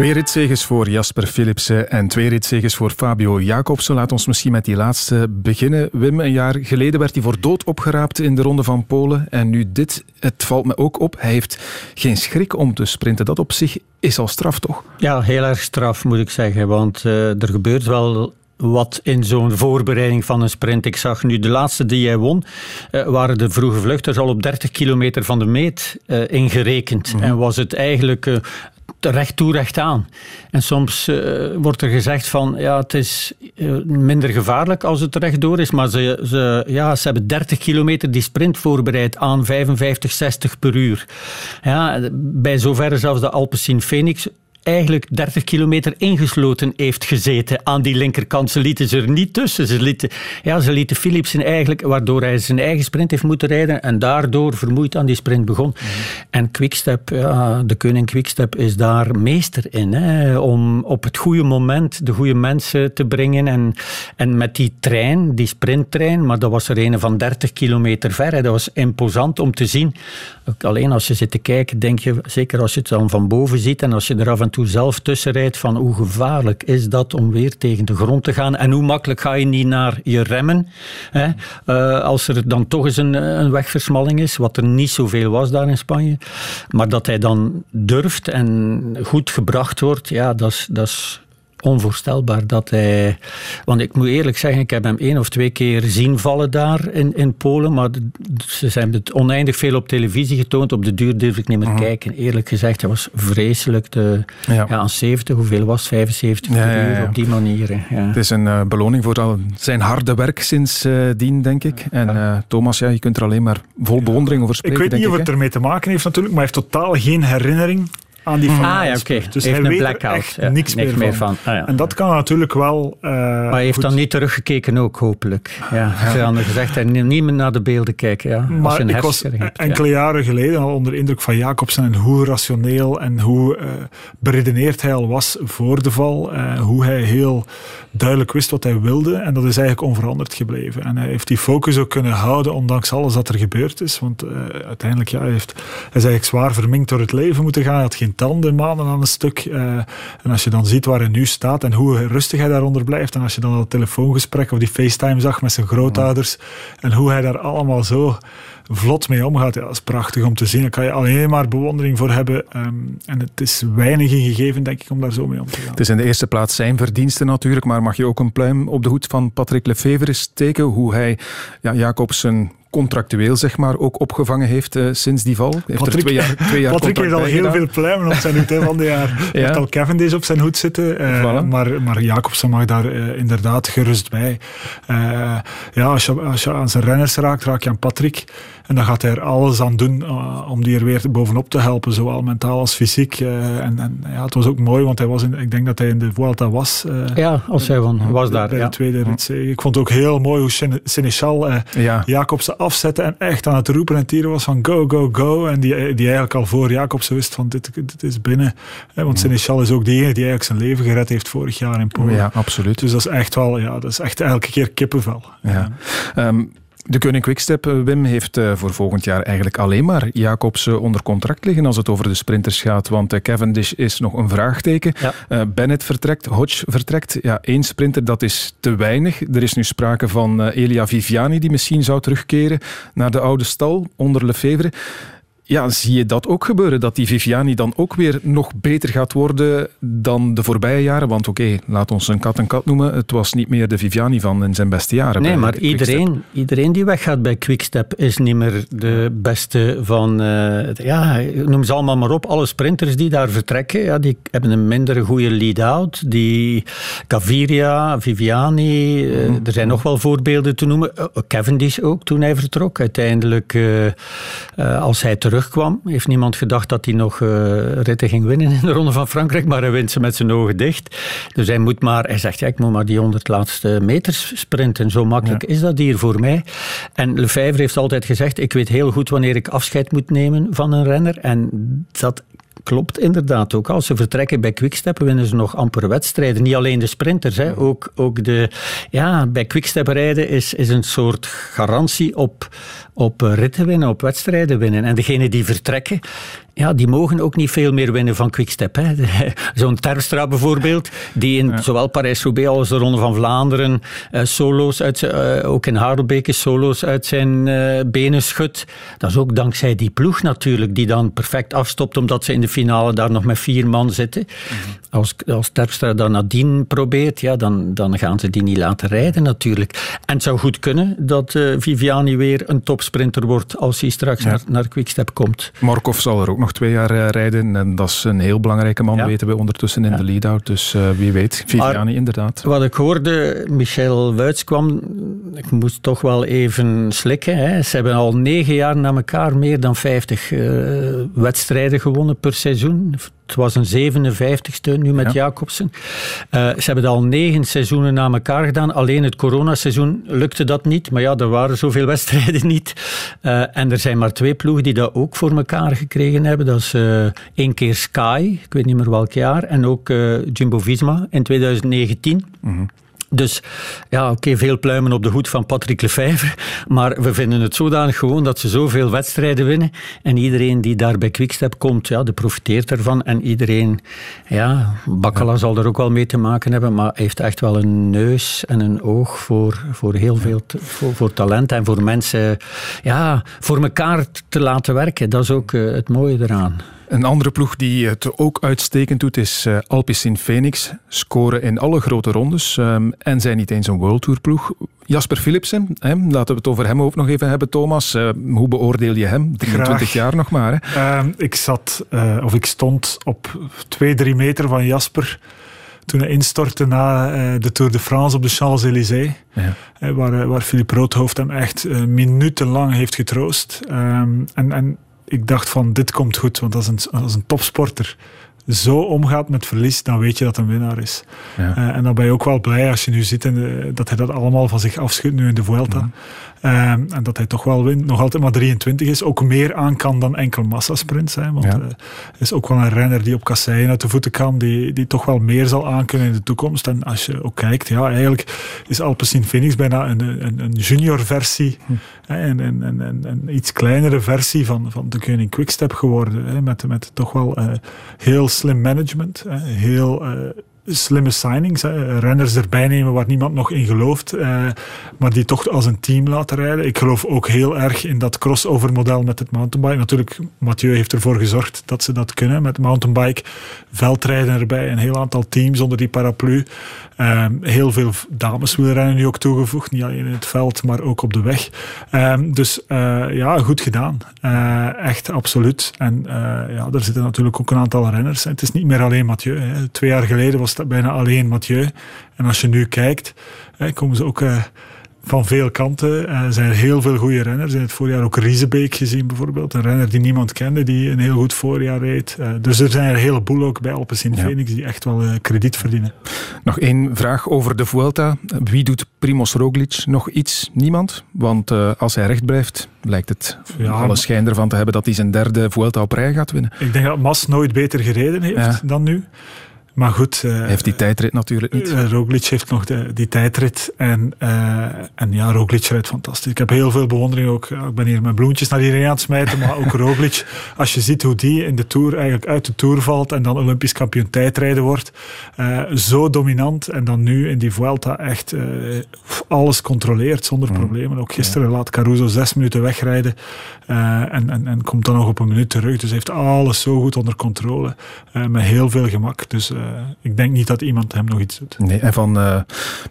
Twee ritzeges voor Jasper Philipsen en twee ritzeges voor Fabio Jacobsen. Laat ons misschien met die laatste beginnen. Wim, een jaar geleden werd hij voor dood opgeraapt in de Ronde van Polen. En nu dit, het valt me ook op, hij heeft geen schrik om te sprinten. Dat op zich is al straf, toch? Ja, heel erg straf moet ik zeggen. Want uh, er gebeurt wel wat in zo'n voorbereiding van een sprint. Ik zag nu de laatste die jij won, uh, waren de vroege vluchters al op 30 kilometer van de meet uh, ingerekend. Mm. En was het eigenlijk uh, recht toe, recht aan. En soms uh, wordt er gezegd van ja, het is uh, minder gevaarlijk als het rechtdoor is, maar ze, ze, ja, ze hebben 30 kilometer die sprint voorbereid aan 55, 60 per uur. Ja, bij zover zelfs de Alpecin Phoenix eigenlijk 30 kilometer ingesloten heeft gezeten aan die linkerkant. Ze lieten ze er niet tussen. Ze lieten, ja, ze lieten Philipsen eigenlijk, waardoor hij zijn eigen sprint heeft moeten rijden en daardoor vermoeid aan die sprint begon. Mm -hmm. En Quickstep, ja, de koning Quickstep is daar meester in, hè, om op het goede moment de goede mensen te brengen en, en met die trein, die sprinttrein, maar dat was er een van 30 kilometer ver. Hè. Dat was imposant om te zien. Alleen als je zit te kijken, denk je, zeker als je het dan van boven ziet en als je er af en toe zelf tussenrijdt van hoe gevaarlijk is dat om weer tegen de grond te gaan en hoe makkelijk ga je niet naar je remmen hè? Uh, als er dan toch eens een, een wegversmalling is, wat er niet zoveel was daar in Spanje. Maar dat hij dan durft en goed gebracht wordt, ja, dat is onvoorstelbaar dat hij. Want ik moet eerlijk zeggen, ik heb hem één of twee keer zien vallen daar in, in Polen. Maar ze zijn het oneindig veel op televisie getoond. Op de duur durf ik niet meer uh mhm. -huh. kijken. Eerlijk gezegd, hij was vreselijk. De, ja. ja. aan 70, hoeveel was 75 ja, per uur op die manier. Ja. Het is een uh, beloning voor al zijn harde werk sindsdien, uh, denk ik. En uh, Thomas, ja, je kunt er alleen maar vol bewondering over spreken. Ik weet niet of het ermee te maken heeft natuurlijk, maar hij heeft totaal geen herinnering aan die Ah ja, oké. Dus hij weet blackout. echt ja, niks, niks, meer, van. Ah, ja. En dat kan natuurlijk wel... Uh, maar hij heeft goed. dan niet teruggekeken ook, hopelijk. Ja. Ze hadden gezegd, hij niet meer naar de beelden kijken. Ja, maar als je een ik was hebt, enkele jaren geleden al onder indruk van Jacobsen en hoe rationeel en hoe uh, beredeneerd hij al was voor de val. Uh, hoe hij heel duidelijk wist wat hij wilde. En dat is eigenlijk onveranderd gebleven. En hij heeft die focus ook kunnen houden, ondanks alles wat er gebeurd is. Want uiteindelijk, ja, hij, heeft, hij is eigenlijk zwaar verminkt door het leven moeten gaan. Hij had geen tanden maanden aan een stuk. Uh, en als je dan ziet waar hij nu staat en hoe rustig hij daaronder blijft. En als je dan dat telefoongesprek of die FaceTime zag met zijn grootouders. En hoe hij daar allemaal zo vlot mee omgaat. Ja, dat is prachtig om te zien. Daar kan je alleen maar bewondering voor hebben. Um, en het is weinig in gegeven, denk ik, om daar zo mee om te gaan. Het is in de eerste plaats zijn verdiensten natuurlijk, maar mag je ook een pluim op de hoed van Patrick Lefevre steken, hoe hij ja, Jacobsen contractueel zeg maar ook opgevangen heeft uh, sinds die val. Heeft Patrick, er twee jaar, twee jaar Patrick heeft al heel gedaan. veel pluimen op zijn hoed hè, van dit jaar. Hij ja. heeft al Cavendish op zijn hoed zitten, uh, voilà. maar, maar Jacobsen mag daar uh, inderdaad gerust bij. ja, als je, als je aan zijn renners raakt, raak je aan Patrick. En dan gaat hij er alles aan doen om die er weer bovenop te helpen, zowel mentaal als fysiek. en, en ja, het was ook mooi, want hij was in, ik denk dat hij in de Vuelta was. ja, als hij van, was daar. Bij ja. de tweede rit. Ik vond het ook heel mooi hoe Seneschal ja. Jacobsen afzetten en echt aan het roepen en tieren was van go, go, go. En die, die eigenlijk al voor Jacobsen wist van dit, dit is binnen. Want Seneschal is ook degene die eigenlijk zijn leven gered heeft vorig jaar in Polen. Ja, absoluut. Dus dat is echt wel, ja, dat is echt elke keer kippenvel. Ja. Um, de Koning Quickstep, Wim, heeft uh, voor volgend jaar eigenlijk alleen maar Jacobsen onder contract liggen als het over de sprinters gaat. Want Cavendish is nog een vraagteken. Ja. Bennett vertrekt, Hodge vertrekt. Ja, één sprinter, dat is te weinig. Er is nu sprake van Elia Viviani, die misschien zou terugkeren naar de oude stal onder Lefevre. Ja, zie je dat ook gebeuren? Dat die Viviani dan ook weer nog beter gaat worden dan de voorbije jaren? Want oké, okay, laat ons een kat een kat noemen. Het was niet meer de Viviani van in zijn beste jaren. Nee, maar iedereen, iedereen die weggaat bij Quickstep is niet meer de beste van... Uh, ja, noem ze allemaal maar op. Alle sprinters die daar vertrekken, ja, die hebben een minder goede lead-out. Die Gaviria, Viviani, uh, mm. er zijn nog wel voorbeelden te noemen. Uh, Cavendish ook, toen hij vertrok. Uiteindelijk, als hij terug terugkwam, heeft niemand gedacht dat hij nog uh, ritten ging winnen in de Ronde van Frankrijk, maar hij wint ze met zijn ogen dicht. Dus hij moet maar, hij zegt, ja, ik moet maar die 100 laatste meters sprinten. Zo makkelijk ja. is dat hier voor mij. En Lefebvre heeft altijd gezegd, ik weet heel goed wanneer ik afscheid moet nemen van een renner. En dat klopt inderdaad ook. Als ze vertrekken bij Quickstep winnen ze nog amper wedstrijden. Niet alleen de sprinters, hè. Ook, ook de... Ja, bij Quickstep rijden is, is een soort garantie op, op ritten winnen, op wedstrijden winnen. En degenen die vertrekken, ja, die mogen ook niet veel meer winnen van Quickstep. Zo'n Terpstra bijvoorbeeld, die in ja. zowel Parijs-Roubaix als de Ronde van Vlaanderen uh, solo's uit uh, ook in Harelbeke solo's uit zijn uh, benen schudt. Dat is ook dankzij die ploeg natuurlijk, die dan perfect afstopt omdat ze in de finale daar nog met vier man zitten. Mm-hmm. Als, als Terpstra dat nadien probeert, ja, dan, dan gaan ze die niet laten rijden natuurlijk. En het zou goed kunnen dat Viviani weer een topsprinter wordt als hij straks ja. naar, naar Quickstep komt. Morkov zal er ook nog twee jaar uh, rijden. En dat is een heel belangrijke man, ja. weten we ondertussen in ja. de lead-out. Dus uh, wie weet, Viviani inderdaad. Wat ik hoorde, Michel Wuits kwam, ik moest toch wel even slikken. Hè. Ze hebben al negen jaar na elkaar meer dan 50 uh, wedstrijden gewonnen per seizoen. Het was een 57ste nu met ja. Jacobsen. Uh, ze hebben al negen seizoenen na elkaar gedaan. Alleen het coronaseizoen lukte dat niet. Maar ja, er waren zoveel wedstrijden niet. Uh, en er zijn maar twee ploegen die dat ook voor elkaar gekregen hebben. Dat is uh, één keer Sky, ik weet niet meer welk jaar. En ook Jumbo-Visma in 2019. Mm-hmm. Dus ja, oké, okay, veel pluimen op de hoed van Patrick Lefevre. Maar we vinden het zodanig gewoon dat ze zoveel wedstrijden winnen. En iedereen die daar bij Quickstep komt, ja, die profiteert ervan. En iedereen, ja, Bakkala ja. zal er ook wel mee te maken hebben. Maar heeft echt wel een neus en een oog voor, voor heel veel voor, voor talent. En voor mensen, ja, voor elkaar te laten werken. Dat is ook uh, het mooie eraan. Een andere ploeg die het ook uitstekend doet is uh, Alpecin Phoenix. Scoren in alle grote rondes um, en zijn niet eens een World Tour ploeg. Jasper Philipsen, hè, laten we het over hem ook nog even hebben, Thomas. Uh, hoe beoordeel je hem? 23 Graag. jaar nog maar. Hè? Uh, ik zat, uh, of ik stond op 2, 3 meter van Jasper toen hij instortte na de Tour de France op de Champs-Élysées. Ja. waar, waar Philippe Roodhoofd hem echt minutenlang heeft getroost. Um, en, en ik dacht van, dit komt goed, want als een, als een topsporter zo omgaat met verlies, dan weet je dat een winnaar is. Ja. Uh, en dan ben je ook wel blij als je nu ziet in dat hij dat allemaal van zich afschudt nu in de Vuelta. Ja. Ehm, en dat hij toch wel wint, nog altijd maar 23 is. Ook meer aan kan dan enkel massasprints. Hè, want hij is ook wel een renner die op kasseien uit de voeten kan. Die, die toch wel meer zal aankunnen in de toekomst. En als je ook kijkt, ja, eigenlijk is Alpecin Phoenix bijna een, een, een junior versie. Hm. Hè, een, een, een, een, iets kleinere versie van, van de Koning Quickstep geworden. Hè, met, met toch wel uh, heel slim management. Hè, heel... Slimme signings. Renners erbij nemen waar niemand nog in gelooft. Eh, maar die toch als een team laten rijden. Ik geloof ook heel erg in dat crossover model met het mountainbike. Natuurlijk, Mathieu heeft ervoor gezorgd dat ze dat kunnen. Met mountainbike, veldrijden erbij. Een heel aantal teams onder die paraplu. Um, heel veel dameswielrennen nu ook toegevoegd. Niet alleen in het veld, maar ook op de weg. Um, dus uh, ja, goed gedaan. Uh, echt, absoluut. En uh, ja, er zitten natuurlijk ook een aantal renners. Het is niet meer alleen Mathieu. Twee jaar geleden was bijna alleen Mathieu. En als je nu kijkt, hè, komen ze ook van veel kanten. Er eh, zijn heel veel goede renners. In het voorjaar ook Riesebeek gezien bijvoorbeeld. Een renner die niemand kende, die een heel goed voorjaar reed. Uh, dus er zijn er een heleboel ook bij Alpecin ja. Phoenix die echt wel krediet verdienen. Nog één vraag over de Vuelta. Wie doet Primoz Roglic nog iets? Niemand? Want als hij recht blijft, lijkt het ja, alle schijn ervan te hebben dat hij zijn derde Vuelta op rij gaat winnen. Ik denk dat Mas nooit beter gereden heeft ja. dan nu. Maar goed. Uh, heeft die tijdrit natuurlijk niet. Uh, Roglic heeft nog de, die tijdrit. En, uh, en ja, Roglic rijdt fantastisch. Ik heb heel veel bewondering ook. Ik ben hier met bloemetjes naar iedereen aan het smijten. Maar ook Roglic. Als je ziet hoe die in de Tour eigenlijk uit de Tour valt. En dan Olympisch kampioen tijdrijden wordt. zo dominant. En dan nu in die Vuelta echt alles controleert zonder mm. problemen. Ook gisteren ja. laat Caruso zes minuten wegrijden. en, en, en komt dan nog op een minuut terug. Dus heeft alles zo goed onder controle. met heel veel gemak. Dus uh, ik denk niet dat iemand hem nog iets doet. Nee, en van uh,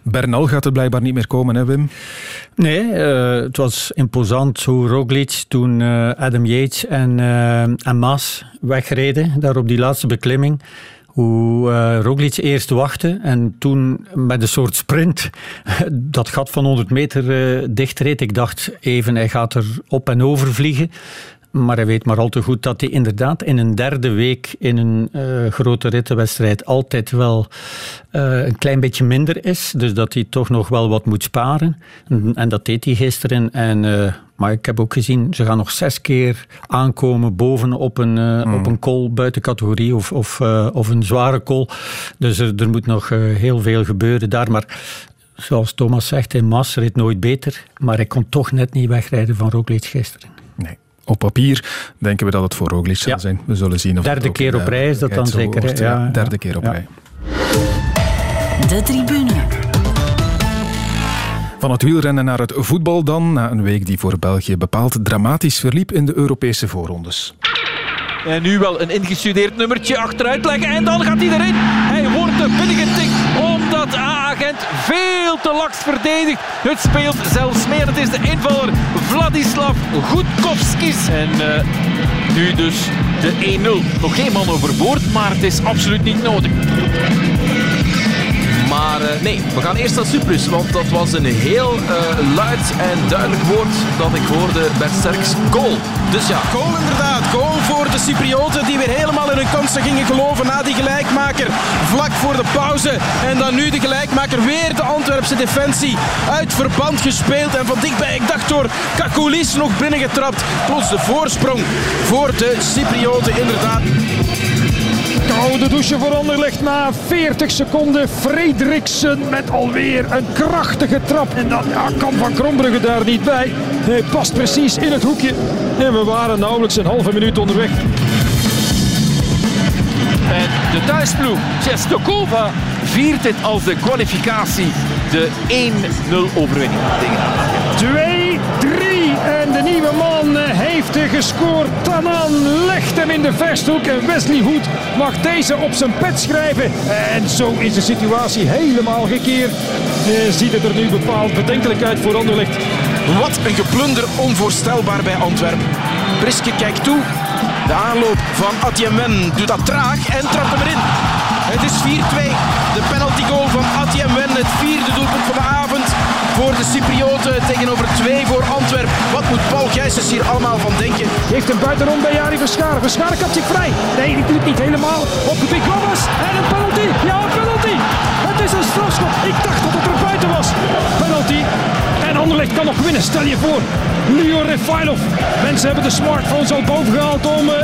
Bernal gaat het blijkbaar niet meer komen, hè Wim? Nee, uh, het was imposant hoe Roglic toen Adam Yates en, en Maas wegreden, daar op die laatste beklimming hoe uh, Roglic eerst wachtte en toen met een soort sprint dat gat van 100 meter uh, dichtreed. Ik dacht even, hij gaat er op en over vliegen. Maar hij weet maar al te goed dat hij inderdaad in een derde week in een uh, grote rittenwedstrijd altijd wel uh, een klein beetje minder is. Dus dat hij toch nog wel wat moet sparen. En, en dat deed hij gisteren. En, uh, maar ik heb ook gezien, ze gaan nog zes keer aankomen boven op een, mm. op een call buiten categorie of, of, of een zware call. Dus er, er moet nog heel veel gebeuren daar. Maar zoals Thomas zegt, in Mas reed nooit beter. Maar hij kon toch net niet wegrijden van Roglic gisteren. Op papier denken we dat het voor Roglic zal zijn. We zullen zien of Derde keer op rij is dat dan zeker. Ja, derde keer op rij. De tribune. Van het wielrennen naar het voetbal dan, na een week die voor België bepaald dramatisch verliep in de Europese voorrondes. En nu wel een ingestudeerd nummertje achteruit leggen en dan gaat hij erin. Hij wordt de binnengetikt omdat A-agent veel te laks verdedigt. Het speelt zelfs meer. Het is de invaller Vladislav Goedkovskis. En uh, nu dus de 1-0. Nog geen man overboord, maar het is absoluut niet nodig. Maar uh, nee, we gaan eerst naar Cyprus, want dat was een heel uh, luid en duidelijk woord dat ik hoorde bij Sterks. Goal. Dus ja. Goal inderdaad. Goal voor de Cyprioten die weer helemaal in hun kansen gingen geloven na die gelijkmaker. Vlak voor de pauze. En dan nu de gelijkmaker. Weer de Antwerpse defensie uit verband gespeeld. En van dichtbij, ik dacht door Kakoulis nog binnengetrapt. Plots de voorsprong voor de Cyprioten inderdaad. Koude douche voor Anderlecht na 40 seconden. Frederiksen met alweer een krachtige trap. En dan ja, kan Van Krombrugge daar niet bij. Hij past precies in het hoekje. En we waren nauwelijks een halve minuut onderweg. En de thuisploeg Cestokova viert dit als de kwalificatie. De 1-0 overwinning tegen heeft gescoord. Tanan legt hem in de versthoek en Wesley Hoed mag deze op zijn pet schrijven. En zo is de situatie helemaal gekeerd. Eh, ziet het er nu bepaald bedenkelijk uit voor Anderlecht. Wat een geplunder onvoorstelbaar bij Antwerpen. Priske kijkt toe. De aanloop van Atjemen doet dat traag en trapt hem erin. Het is 4-2. De penalty goal van Atjemen, het vierde doelpunt van de avond de Cyprioten. Tegenover twee voor Antwerpen. Wat moet Paul Gijsens hier allemaal van denken? Heeft een buitenom bij Jari Verscharen. Verscharen kapt zich vrij. Nee, die doet niet helemaal. Op de Big En een penalty. Ja, een penalty. Het is een strafschop. Ik dacht dat het er buiten was. Penalty. En Anderlecht kan nog winnen. Stel je voor. Leo Refailov. Mensen hebben de smartphones al boven gehaald om uh,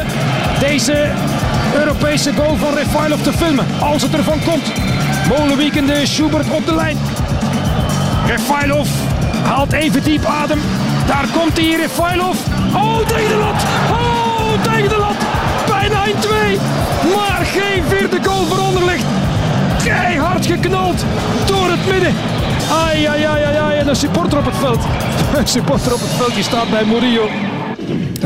deze Europese goal van Refailov te filmen. Als het ervan komt. Molenweekende Schubert op de lijn. Refailov haalt even diep adem. Daar komt hij, Refailov. Oh, tegen de lat. Oh, tegen de lat. Bijna 1-2. Maar geen vierde goal voor Anderlecht. Keihard geknald door het midden. Ai, ai, ai, ai. En een supporter op het veld. Een supporter op het veld die staat bij Murillo.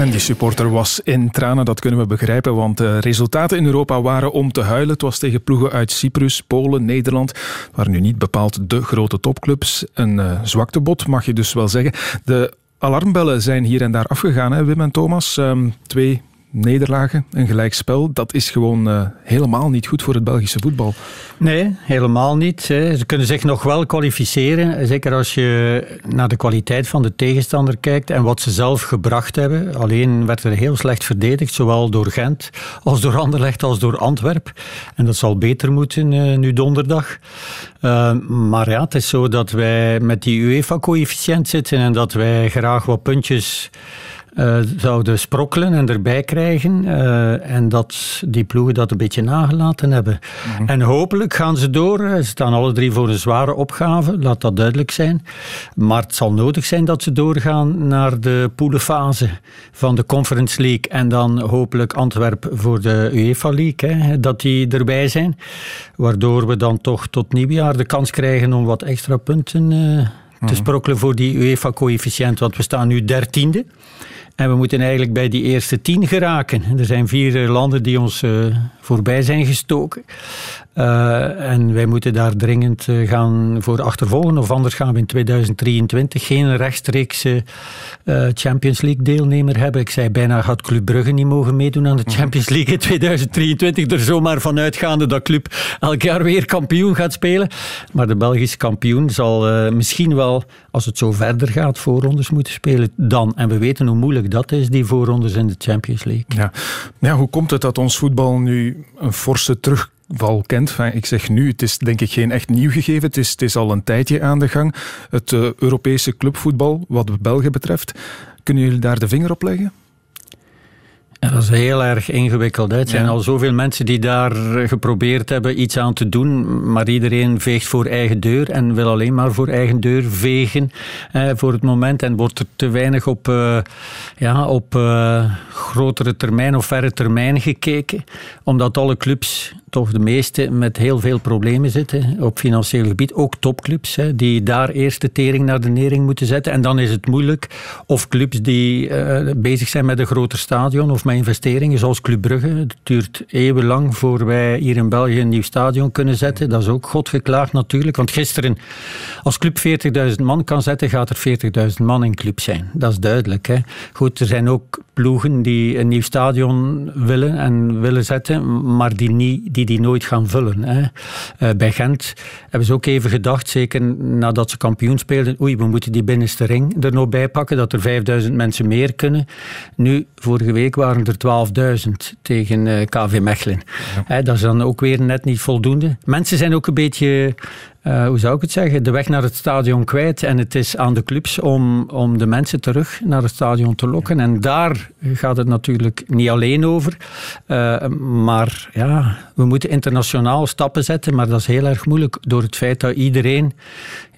En die supporter was in tranen, dat kunnen we begrijpen, want de resultaten in Europa waren om te huilen. Het was tegen ploegen uit Cyprus, Polen, Nederland, waren nu niet bepaald de grote topclubs. Een uh, zwaktebod, mag je dus wel zeggen. De alarmbellen zijn hier en daar afgegaan, hè, Wim en Thomas. Um, twee nederlagen, een gelijkspel, dat is gewoon uh, helemaal niet goed voor het Belgische voetbal. Nee, helemaal niet. Hè. Ze kunnen zich nog wel kwalificeren, zeker als je naar de kwaliteit van de tegenstander kijkt en wat ze zelf gebracht hebben. Alleen werd er heel slecht verdedigd, zowel door Gent als door Anderlecht als door Antwerp. En dat zal beter moeten uh, nu donderdag. Uh, maar ja, het is zo dat wij met die UEFA-coëfficiënt zitten en dat wij graag wat puntjes uh, zouden sprokkelen en erbij krijgen. Uh, en dat die ploegen dat een beetje nagelaten hebben. Mhm. En hopelijk gaan ze door. Ze staan alle drie voor een zware opgave, laat dat duidelijk zijn. Maar het zal nodig zijn dat ze doorgaan naar de poelenfase van de Conference League. En dan hopelijk Antwerp voor de UEFA League. Hè, dat die erbij zijn. Waardoor we dan toch tot nieuwjaar de kans krijgen om wat extra punten te mhm. sprokkelen voor die UEFA-coëfficiënt. Want we staan nu dertiende. En we moeten eigenlijk bij die eerste tien geraken. Er zijn vier landen die ons uh, voorbij zijn gestoken. Uh, en wij moeten daar dringend uh, gaan voor achtervolgen, of anders gaan we in 2023 geen rechtstreekse Champions League deelnemer hebben. Ik zei bijna gaat Club Brugge niet mogen meedoen aan de. Champions League in 2023. Er zomaar van uitgaande dat Club elk jaar weer kampioen gaat spelen. Maar de Belgische kampioen zal misschien wel, als het zo verder gaat, voorrondes moeten spelen dan. En we weten hoe moeilijk dat is, die voorrondes in de Champions League. Ja, hoe komt het dat ons voetbal nu een forse terug val kent. ik zeg nu, het is denk ik geen echt nieuw gegeven. Het is, het is al een tijdje aan de gang. Het uh, Europese clubvoetbal, wat België betreft. Kunnen jullie daar de vinger op leggen? Dat is heel erg ingewikkeld. Er zijn al zoveel mensen die daar geprobeerd hebben iets aan te doen, maar iedereen veegt voor eigen deur en wil alleen maar voor eigen deur vegen eh, voor het moment en wordt er te weinig op, uh, ja, op uh, grotere termijn of verre termijn gekeken, omdat alle clubs toch de meeste met heel veel problemen zitten op financieel gebied. Ook topclubs hè, die daar eerst de tering naar de nering moeten zetten. En dan is het moeilijk. Of clubs die uh, bezig zijn met een groter stadion of met investeringen, zoals Club Brugge. Het duurt eeuwenlang voor wij hier in België een nieuw stadion kunnen zetten. Dat is ook godgeklaagd natuurlijk. Want gisteren, als club 40.000 man kan zetten, gaat er 40.000 man in club zijn. Dat is duidelijk. Hè. Goed, er zijn ook ploegen die een nieuw stadion willen en willen zetten, maar die niet die nooit gaan vullen. Hè. Uh, bij Gent hebben ze ook even gedacht, zeker nadat ze kampioen speelden, oei, we moeten die binnenste ring er nog bij pakken, dat er 5000 mensen meer kunnen. Nu, vorige week waren er 12.000 tegen uh, eh, KV Mechelen. Ja. dat is dan ook weer net niet voldoende. Mensen zijn ook een beetje uh, hoe zou ik het zeggen, de weg naar het stadion kwijt. En het is aan de clubs om, om de mensen terug naar het stadion te lokken. En daar gaat het natuurlijk niet alleen over. Uh, maar ja, we moeten internationaal stappen zetten. Maar dat is heel erg moeilijk door het feit dat iedereen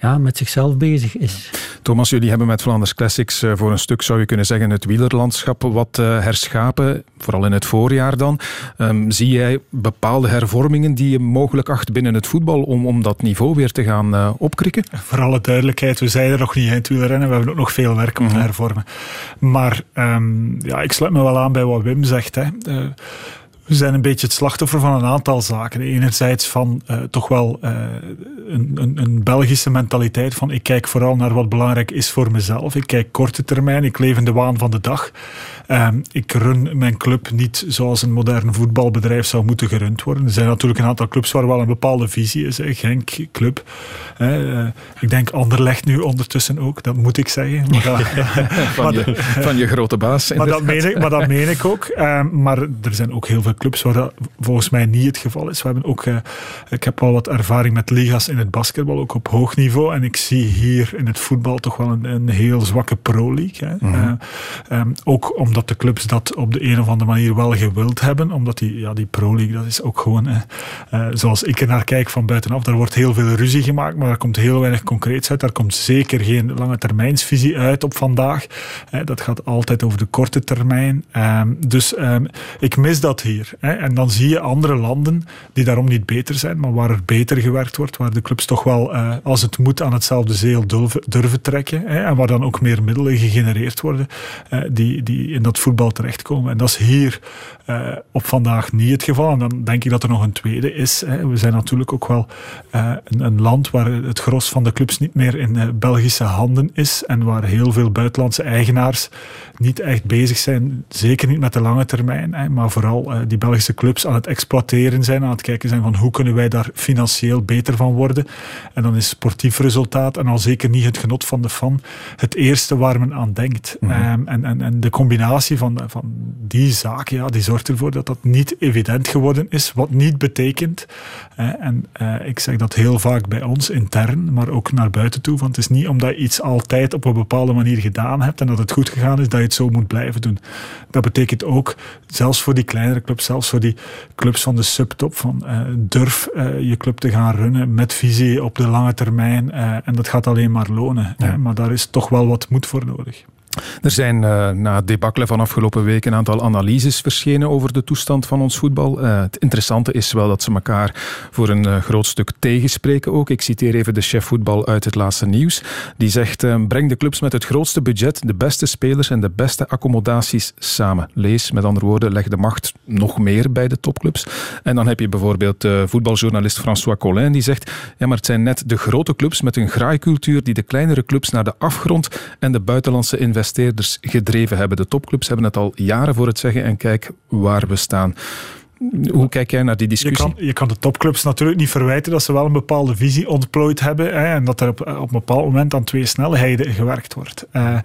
ja, met zichzelf bezig is. Thomas, jullie hebben met Vlaanders Classics uh, voor een stuk, zou je kunnen zeggen, het wielerlandschap wat herschapen. Vooral in het voorjaar dan. Um, zie jij bepaalde hervormingen die je mogelijk acht binnen het voetbal om, om dat niveau weer te gaan uh, opkrikken? Voor alle duidelijkheid, we zijn er nog niet in het wielrennen. We hebben ook nog veel werk om te mhm. hervormen. Maar um, ja, ik sluit me wel aan bij wat Wim zegt. Hè. Uh, we zijn een beetje het slachtoffer van een aantal zaken. Enerzijds van uh, toch wel uh, een, een, een, Belgische mentaliteit van ik kijk vooral naar wat belangrijk is voor mezelf. Ik kijk korte termijn, ik leef in de waan van de dag. Ehm, ik run mijn club niet zoals een modern voetbalbedrijf zou moeten gerund worden. Er zijn natuurlijk een aantal clubs waar wel een bepaalde visie is. Hè. Genk Club. Hè. ik denk Anderlecht nu ondertussen ook, dat moet ik zeggen. Maar dat, van, je, van, je, grote baas. Maar dat, meen ik, maar dat meen ik ook. Ehm, maar er zijn ook heel veel clubs waar dat volgens mij niet het geval is. We hebben ook, ik heb al wat ervaring met liga's in het basketbal, ook op hoog niveau. En ik zie hier in het voetbal toch wel een, een heel zwakke pro-league. Mhm. Eh, ehm, ook omdat de clubs dat op de een of andere manier wel gewild hebben. Omdat die, ja, die pro-league, dat is ook gewoon, uh, zoals ik er naar kijk van buitenaf, daar wordt heel veel ruzie gemaakt, maar daar komt heel weinig concreets uit. Daar komt zeker geen lange termijnsvisie uit op vandaag. dat gaat altijd over de korte termijn. Ehm, dus ehm, ik mis dat hier. En dan zie je andere landen die daarom niet beter zijn, maar waar er beter gewerkt wordt, waar de clubs toch wel, uh, als het moet, aan hetzelfde zeel durven, trekken. En waar dan ook meer middelen gegenereerd worden uh, die, die dat voetbal terechtkomen. En dat is hier uh, op vandaag niet het geval. En dan denk ik dat er nog een tweede is. Hè. We zijn natuurlijk ook wel een, een, land waar het gros van de clubs niet meer in Belgische handen is. En waar heel veel buitenlandse eigenaars niet echt bezig zijn. Zeker niet met de lange termijn. Hè, maar vooral die Belgische clubs aan het exploiteren zijn. Aan het kijken zijn van hoe kunnen wij daar financieel beter van worden. En dan is sportief resultaat en al zeker niet het genot van de fan het eerste waar men aan denkt. Mhm. Ehm, en, en, en de combinatie van, van die zaken, ja, die zorgt ervoor dat dat niet evident geworden is. Wat niet betekent, en uh, ik zeg dat heel vaak bij ons intern, maar ook naar buiten toe, want het is niet omdat je iets altijd op een bepaalde manier gedaan hebt en dat het goed gegaan is, dat je het zo moet blijven doen. Dat betekent ook, zelfs voor die kleinere clubs, zelfs voor die clubs van de subtop, van uh, durf uh, je club te gaan runnen met visie op de lange termijn. en dat gaat alleen maar lonen. Maar daar is toch wel wat moed voor nodig. Er zijn uh, na het debakkelen van afgelopen week een aantal analyses verschenen over de toestand van ons voetbal. Uh, het interessante is wel dat ze elkaar voor een uh, groot stuk tegenspreken ook. Ik citeer even de chef voetbal uit het laatste nieuws. Die zegt, breng de clubs met het grootste budget, de beste spelers en de beste accommodaties samen. Lees, met andere woorden, leg de macht nog meer bij de topclubs. En dan heb je bijvoorbeeld voetbaljournalist François Collin die zegt, ja maar het zijn net de grote clubs met een graaikultuur die de kleinere clubs naar de afgrond en de buitenlandse investeringen investeerders gedreven hebben. De topclubs hebben het al jaren voor het zeggen en kijk waar we staan. Hoe kijk jij naar die discussie? Je kan, je kan, de topclubs natuurlijk niet verwijten dat ze wel een bepaalde visie ontplooid hebben hè, en dat er op, op, een bepaald moment aan twee snelheden gewerkt wordt. Uh,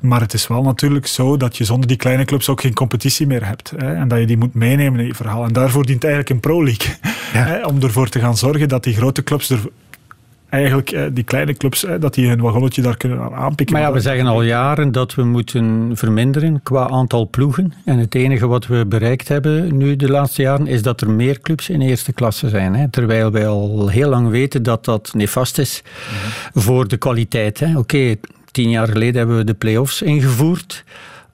maar het is wel natuurlijk zo dat je zonder die kleine clubs ook geen competitie meer hebt hè, en dat je die moet meenemen in je verhaal. En daarvoor dient eigenlijk een pro-league. Ja. om ervoor te gaan zorgen dat die grote clubs er eigenlijk eh, die kleine clubs, eh, dat die hun wagonnetje daar kunnen aanpikken. Maar ja, we zeggen al jaren dat we moeten verminderen qua aantal ploegen. En het enige wat we bereikt hebben nu de laatste jaren is dat er meer clubs in eerste klasse zijn. Hè. Terwijl wij al heel lang weten dat dat nefast is mhm. voor de kwaliteit. Oké, tien jaar geleden hebben we de play-offs ingevoerd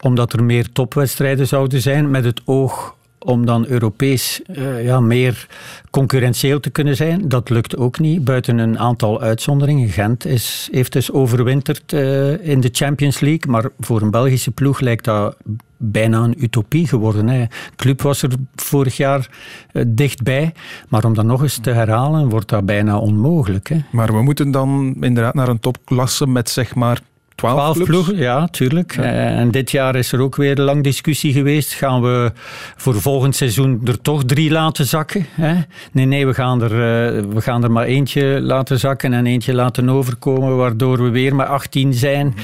omdat er meer topwedstrijden zouden zijn met het oog om dan Europees uh, ja, meer concurrentieel te kunnen zijn. Dat lukt ook niet, buiten een aantal uitzonderingen. Gent is, heeft dus overwinterd uh, in de Champions League, maar voor een Belgische ploeg lijkt dat bijna een utopie geworden. Hè. Club was er vorig jaar uh, dichtbij, maar om dat nog eens te herhalen, wordt dat bijna onmogelijk. Hè. Maar we moeten dan inderdaad naar een topklasse met zeg maar Twaalf ploegen, ja, tuurlijk. Eh, en dit jaar is er ook weer een lang discussie geweest. Gaan we voor volgend seizoen er toch drie laten zakken? Hè? Nee, nee, we gaan, er, uh, we gaan er maar eentje laten zakken en eentje laten overkomen, waardoor we weer maar 18 zijn. Ja,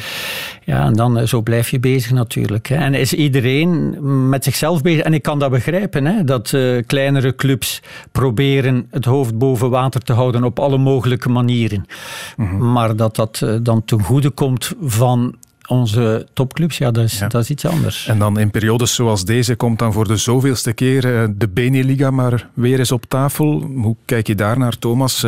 en dan eh, zo blijf je bezig natuurlijk. Hè. En is iedereen met zichzelf bezig. En ik kan dat begrijpen, hè, dat uh, kleinere clubs proberen het hoofd boven water te houden op alle mogelijke manieren. Mhm. Maar dat dat uh, dan ten goede komt van onze topclubs, ja dat, is, dat is iets anders. En dan in periodes zoals deze komt dan voor de zoveelste keer de Beneliga maar weer eens op tafel. Hoe kijk je daar naar, Thomas?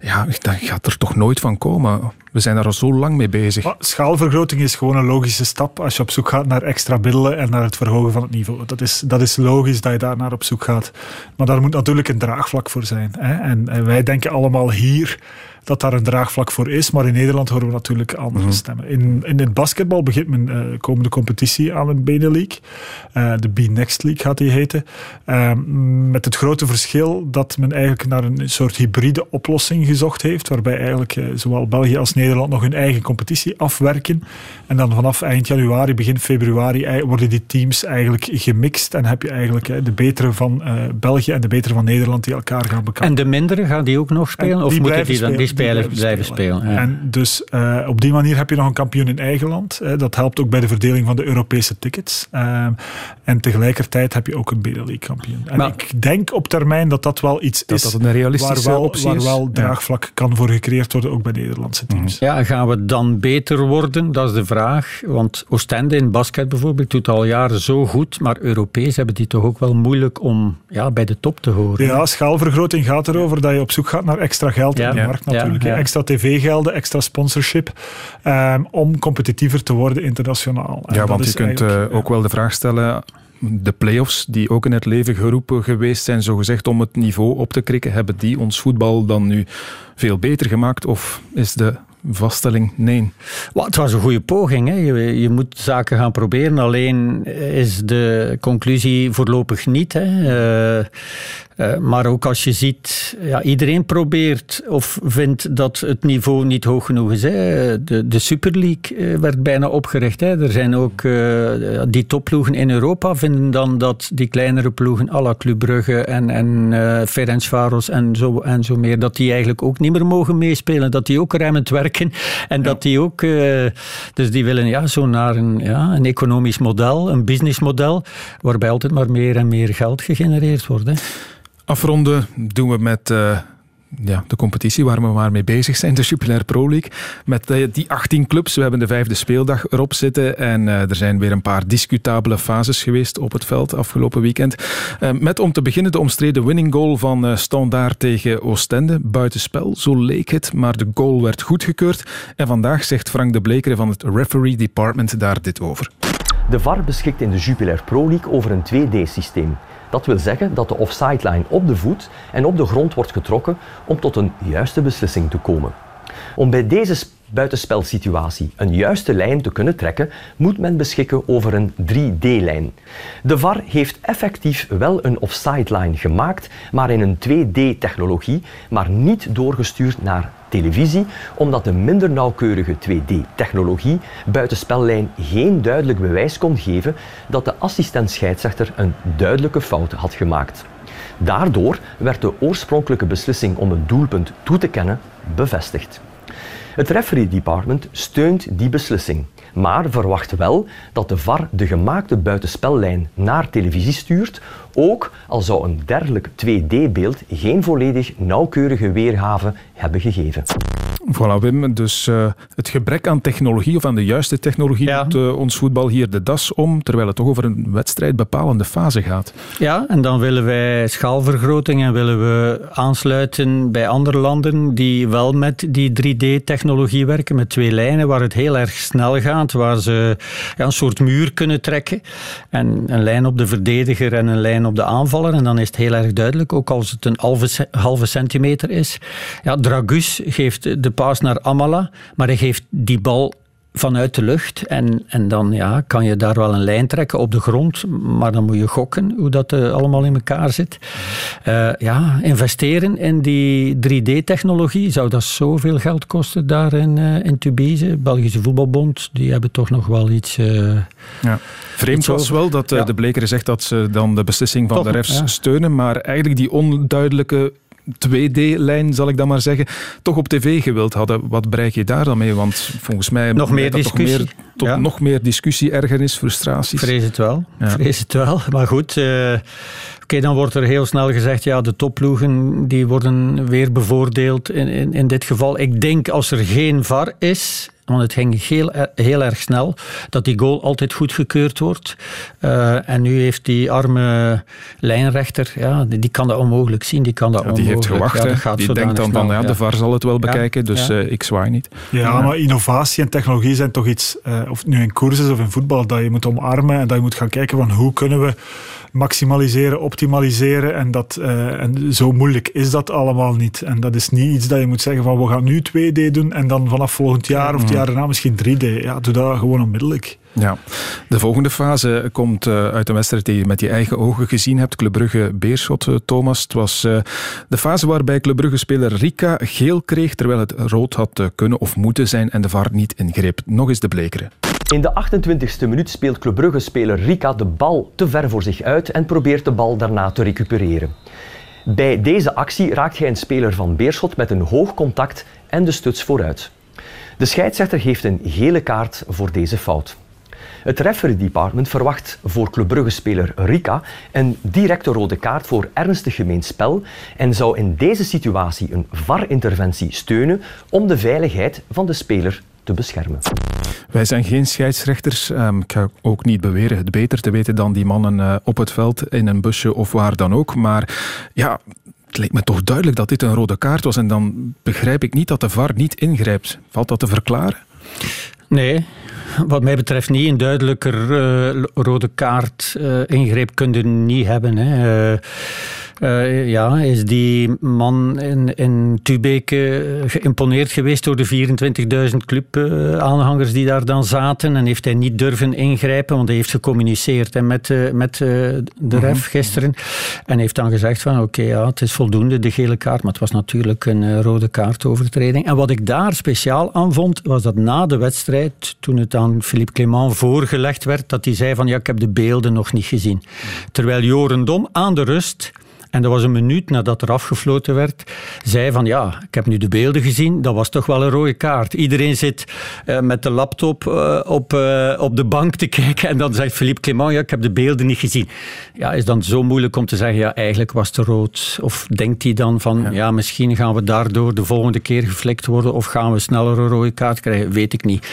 ja, dat gaat er toch nooit van komen? We zijn daar al zo lang mee bezig. Maar schaalvergroting is gewoon een logische stap als je op zoek gaat naar extra middelen en naar het verhogen van het niveau. Dat is, dat is logisch dat je daar naar op zoek gaat. Maar daar moet natuurlijk een draagvlak voor zijn. Hè? En, en wij denken allemaal hier dat daar een draagvlak voor is. Maar in Nederland horen we natuurlijk andere mhm. stemmen. In, in het basketbal begint men uh, komende competitie aan een Benelink. Uh, de B-Next League gaat die heten. Uh, met het grote verschil dat men eigenlijk naar een soort hybride oplossing gezocht heeft. Waarbij eigenlijk zowel België als Nederland nog hun eigen competitie afwerken. En dan vanaf eind januari, begin februari worden die teams eigenlijk gemixt. En heb je eigenlijk de betere van België en de betere van Nederland die elkaar gaan bekampen. En de mindere gaan die ook nog spelen? of moeten die dan die spelers blijven, spelen? En dus uh, op die manier heb je nog een kampioen in eigen land. Uh, dat helpt ook bij de verdeling van de Europese tickets. Uh, en tegelijkertijd heb je ook een Benelux kampioen. En maar, ik denk op termijn dat dat wel iets dat is dat een realistische waar wel, optie waar wel draagvlak ja. kan voor gecreëerd worden, ook bij Nederlandse teams. Ja, gaan we dan beter worden? Dat is de vraag. Want Oostende in basket bijvoorbeeld doet al jaren zo goed, maar Europees hebben die toch ook wel moeilijk om ja, bij de top te horen. Ja, schaalvergroting gaat erover dat je op zoek gaat naar extra geld ja. in de markt natuurlijk. Ja, extra tv-gelden, extra sponsorship, um, om competitiever te worden internationaal. Ja, want je kunt uh, ook wel de vraag stellen de play-offs die ook in het leven geroepen geweest zijn, zogezegd om het niveau op te krikken, hebben die ons voetbal dan nu veel beter gemaakt? Of is de vaststelling nee? Well, het was een goede poging. Hè. Je, je, moet zaken gaan proberen. Alleen is de conclusie voorlopig niet. Hè. Uh, uh, maar ook als je ziet, ja, iedereen probeert of vindt dat het niveau niet hoog genoeg is. Hè. De, de Super League uh, werd bijna opgericht. Hè. Er zijn ook uh, die topploegen in Europa vinden dan dat die kleinere ploegen, à la Club Brugge en, en Ferencvaros en zo, en zo meer, dat die eigenlijk ook niet meer mogen meespelen. Dat die ook remmend werken. En dat die ook, dus die willen ja, zo naar een, ja, een economisch model, een businessmodel, waarbij altijd maar meer en meer geld gegenereerd wordt. Hè. Afronden doen we met uh, ja, de competitie waar we maar mee bezig zijn, de Jupiler Pro League. Met uh, die 18 clubs. We hebben de vijfde speeldag erop zitten. En uh, er zijn weer een paar discutabele fases geweest op het veld afgelopen weekend. met om te beginnen de omstreden winning goal van Standaard tegen Oostende. Buitenspel, zo leek het. Maar de goal werd goedgekeurd. En vandaag zegt Frank de Blekere van het Referee Department daar dit over. De VAR beschikt in de Jupiler Pro League over een 2D-systeem. Dat wil zeggen dat de offside line op de voet en op de grond wordt getrokken om tot een juiste beslissing te komen. Om bij deze buitenspelsituatie een juiste lijn te kunnen trekken, moet men beschikken over een 3D-lijn. De VAR heeft effectief wel een offside line gemaakt, maar in een 2D-technologie, maar niet doorgestuurd naar televisie, omdat de minder nauwkeurige 2D-technologie buitenspellijn geen duidelijk bewijs kon geven dat de assistent-scheidsrechter een duidelijke fout had gemaakt. Daardoor werd de oorspronkelijke beslissing om het doelpunt toe te kennen bevestigd. Het referee department steunt die beslissing, maar verwacht wel dat de VAR de gemaakte buitenspellijn naar televisie stuurt, ook al zou een dergelijk 2D-beeld geen volledig nauwkeurige weergave hebben gegeven. Voilà Wim, dus uh, het gebrek aan technologie of aan de juiste technologie ja. doet uh, ons voetbal hier de das om, terwijl het toch over een wedstrijd bepalende fase gaat. Ja, en dan willen wij schaalvergroting en willen we aansluiten bij andere landen die wel met die 3D-technologie werken, met twee lijnen waar het heel erg snel gaat, waar ze ja, een soort muur kunnen trekken en een lijn op de verdediger en een lijn op de aanvaller en dan is het heel erg duidelijk, ook als het een halve, halve centimeter is. Ja, Dragus geeft de paas naar Amala, maar hij geeft die bal vanuit de lucht. En, en dan ja, kan je daar wel een lijn trekken op de grond, maar dan moet je gokken hoe dat uh, allemaal in elkaar zit. Uh, ja, investeren in die 3D-technologie, zou dat zoveel geld kosten daar in, uh, in Tubize? Belgische Voetbalbond, die hebben toch nog wel iets... ja. Vreemd was wel dat ja. de Bleker zegt dat ze dan de beslissing van toch, de refs ja. steunen, maar eigenlijk die onduidelijke 2D-lijn, zal ik dan maar zeggen, toch op tv gewild hadden. Wat bereik je daar dan mee? Want volgens mij nog meer discussie. Meer, tot ja. nog meer discussie, ergernis, frustraties. Vrees het wel. Ja. Vrees het wel. Maar goed, uh, oké, okay, dan wordt er heel snel gezegd, ja, de topploegen die worden weer bevoordeeld in, in, in dit geval. Ik denk als er geen VAR is, want het ging heel, heel erg snel, dat die goal altijd goedgekeurd wordt. Uh, en nu heeft die arme lijnrechter, ja, die, kan dat onmogelijk zien. Die kan dat ja, die heeft gewacht. Ja, die denkt dan van, ja, de VAR zal het wel bekijken, dus uh, ik zwaai niet. Ja, maar innovatie en technologie zijn toch iets, uh, of het nu in koers is of in voetbal, dat je moet omarmen en dat je moet gaan kijken van hoe kunnen we maximaliseren, optimaliseren. En, dat, uh, en zo moeilijk is dat allemaal niet. En dat is niet iets dat je moet zeggen van we gaan nu 2D doen en dan vanaf volgend jaar of het jaar daarna misschien 3D. Ja, doe dat gewoon onmiddellijk. Ja, de volgende fase komt uh, uit een wedstrijd die je met je eigen ogen gezien hebt. Club Brugge-Beerschot, uh, Thomas. Het was uh, de fase waarbij Club Brugge-speler Rika geel kreeg, terwijl het rood had kunnen of moeten zijn en de VAR niet ingreep. Nog eens de blekere. In de 28e minuut speelt Club Brugge-speler Rika de bal te ver voor zich uit en probeert de bal daarna te recupereren. Bij deze actie raakt hij een speler van Beerschot met een hoog contact en de stuts vooruit. De scheidsrechter geeft een gele kaart voor deze fout. Het referee department verwacht voor Club Brugge-speler Rika een directe rode kaart voor ernstig gemeen spel en zou in deze situatie een VAR-interventie steunen om de veiligheid van de speler te beschermen. Wij zijn geen scheidsrechters. Um, ik ga ook niet beweren het beter te weten dan die mannen uh, op het veld, in een busje of waar dan ook. Maar ja, het leek me toch duidelijk dat dit een rode kaart was. En dan begrijp ik niet dat de VAR niet ingrijpt. Valt dat te verklaren? Nee, wat mij betreft niet. Een duidelijker uh, rode kaart uh, ingreep kun je niet hebben. Hè. Uh, uh, ja, is die man in, in Tubeke geïmponeerd geweest door de 24.000 clubaanhangers die daar dan zaten en heeft hij niet durven ingrijpen, want hij heeft gecommuniceerd hè, met, uh, met uh, de ref mhm. gisteren en heeft dan gezegd van oké, ja, het is voldoende, de gele kaart, maar het was natuurlijk een rode kaartovertreding. En wat ik daar speciaal aan vond, was dat na de wedstrijd, toen het aan Philippe Clement voorgelegd werd, dat hij zei van ja, ik heb de beelden nog niet gezien. Terwijl Jorendom aan de rust en dat was een minuut nadat er afgefloten werd, zei van ja, ik heb nu de beelden gezien, dat was toch wel een rode kaart. Iedereen zit uh, met de laptop uh, op, uh, op de bank te kijken en dan zegt Philippe Clement, ja, ik heb de beelden niet gezien. Ja, is dan zo moeilijk om te zeggen, ja, eigenlijk was het rood. Of denkt hij dan van, ja. ja, misschien gaan we daardoor de volgende keer geflikt worden of gaan we sneller een rode kaart krijgen, weet ik niet.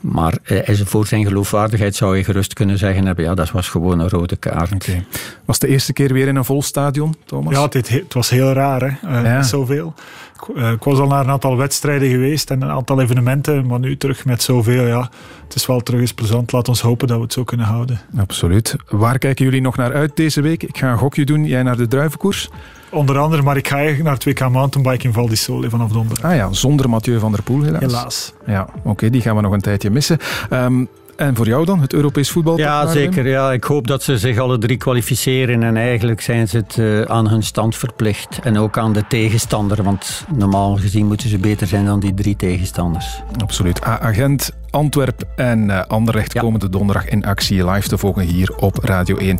Maar voor zijn geloofwaardigheid zou je gerust kunnen zeggen hebben, ja, dat was gewoon een rode kaart. Okay. Was de eerste keer weer in een vol stadion? Thomas? Ja, het, het, was heel raar, hè? Uh, ja. zoveel. Ik, uh, ik, was al naar een aantal wedstrijden geweest en een aantal evenementen, maar nu terug met zoveel, ja. Het is wel terug eens plezant. Laat ons hopen dat we het zo kunnen houden. Absoluut. Waar kijken jullie nog naar uit deze week? Ik ga een gokje doen. Jij naar de druivenkoers? Onder andere, maar ik ga eigenlijk naar 2K mountainbike in Val di Sole vanaf donderdag. Ah ja, zonder Mathieu van der Poel helaas. Helaas. Ja, oké, die gaan we nog een tijdje missen. Um, en voor jou dan, het Europees voetbal? Ja, zeker. Ja. Ik hoop dat ze zich alle drie kwalificeren. En eigenlijk zijn ze het uh, aan hun stand verplicht. En ook aan de tegenstander. Want normaal gezien moeten ze beter zijn dan die drie tegenstanders. Absoluut. Agent, Antwerp en uh, Anderlecht ja. komende donderdag in actie live te volgen hier op Radio 1.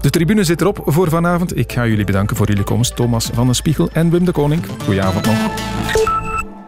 De tribune zit erop voor vanavond. Ik ga jullie bedanken voor jullie komst. Thomas van den Spiegel en Wim de Koning. Goedenavond nog.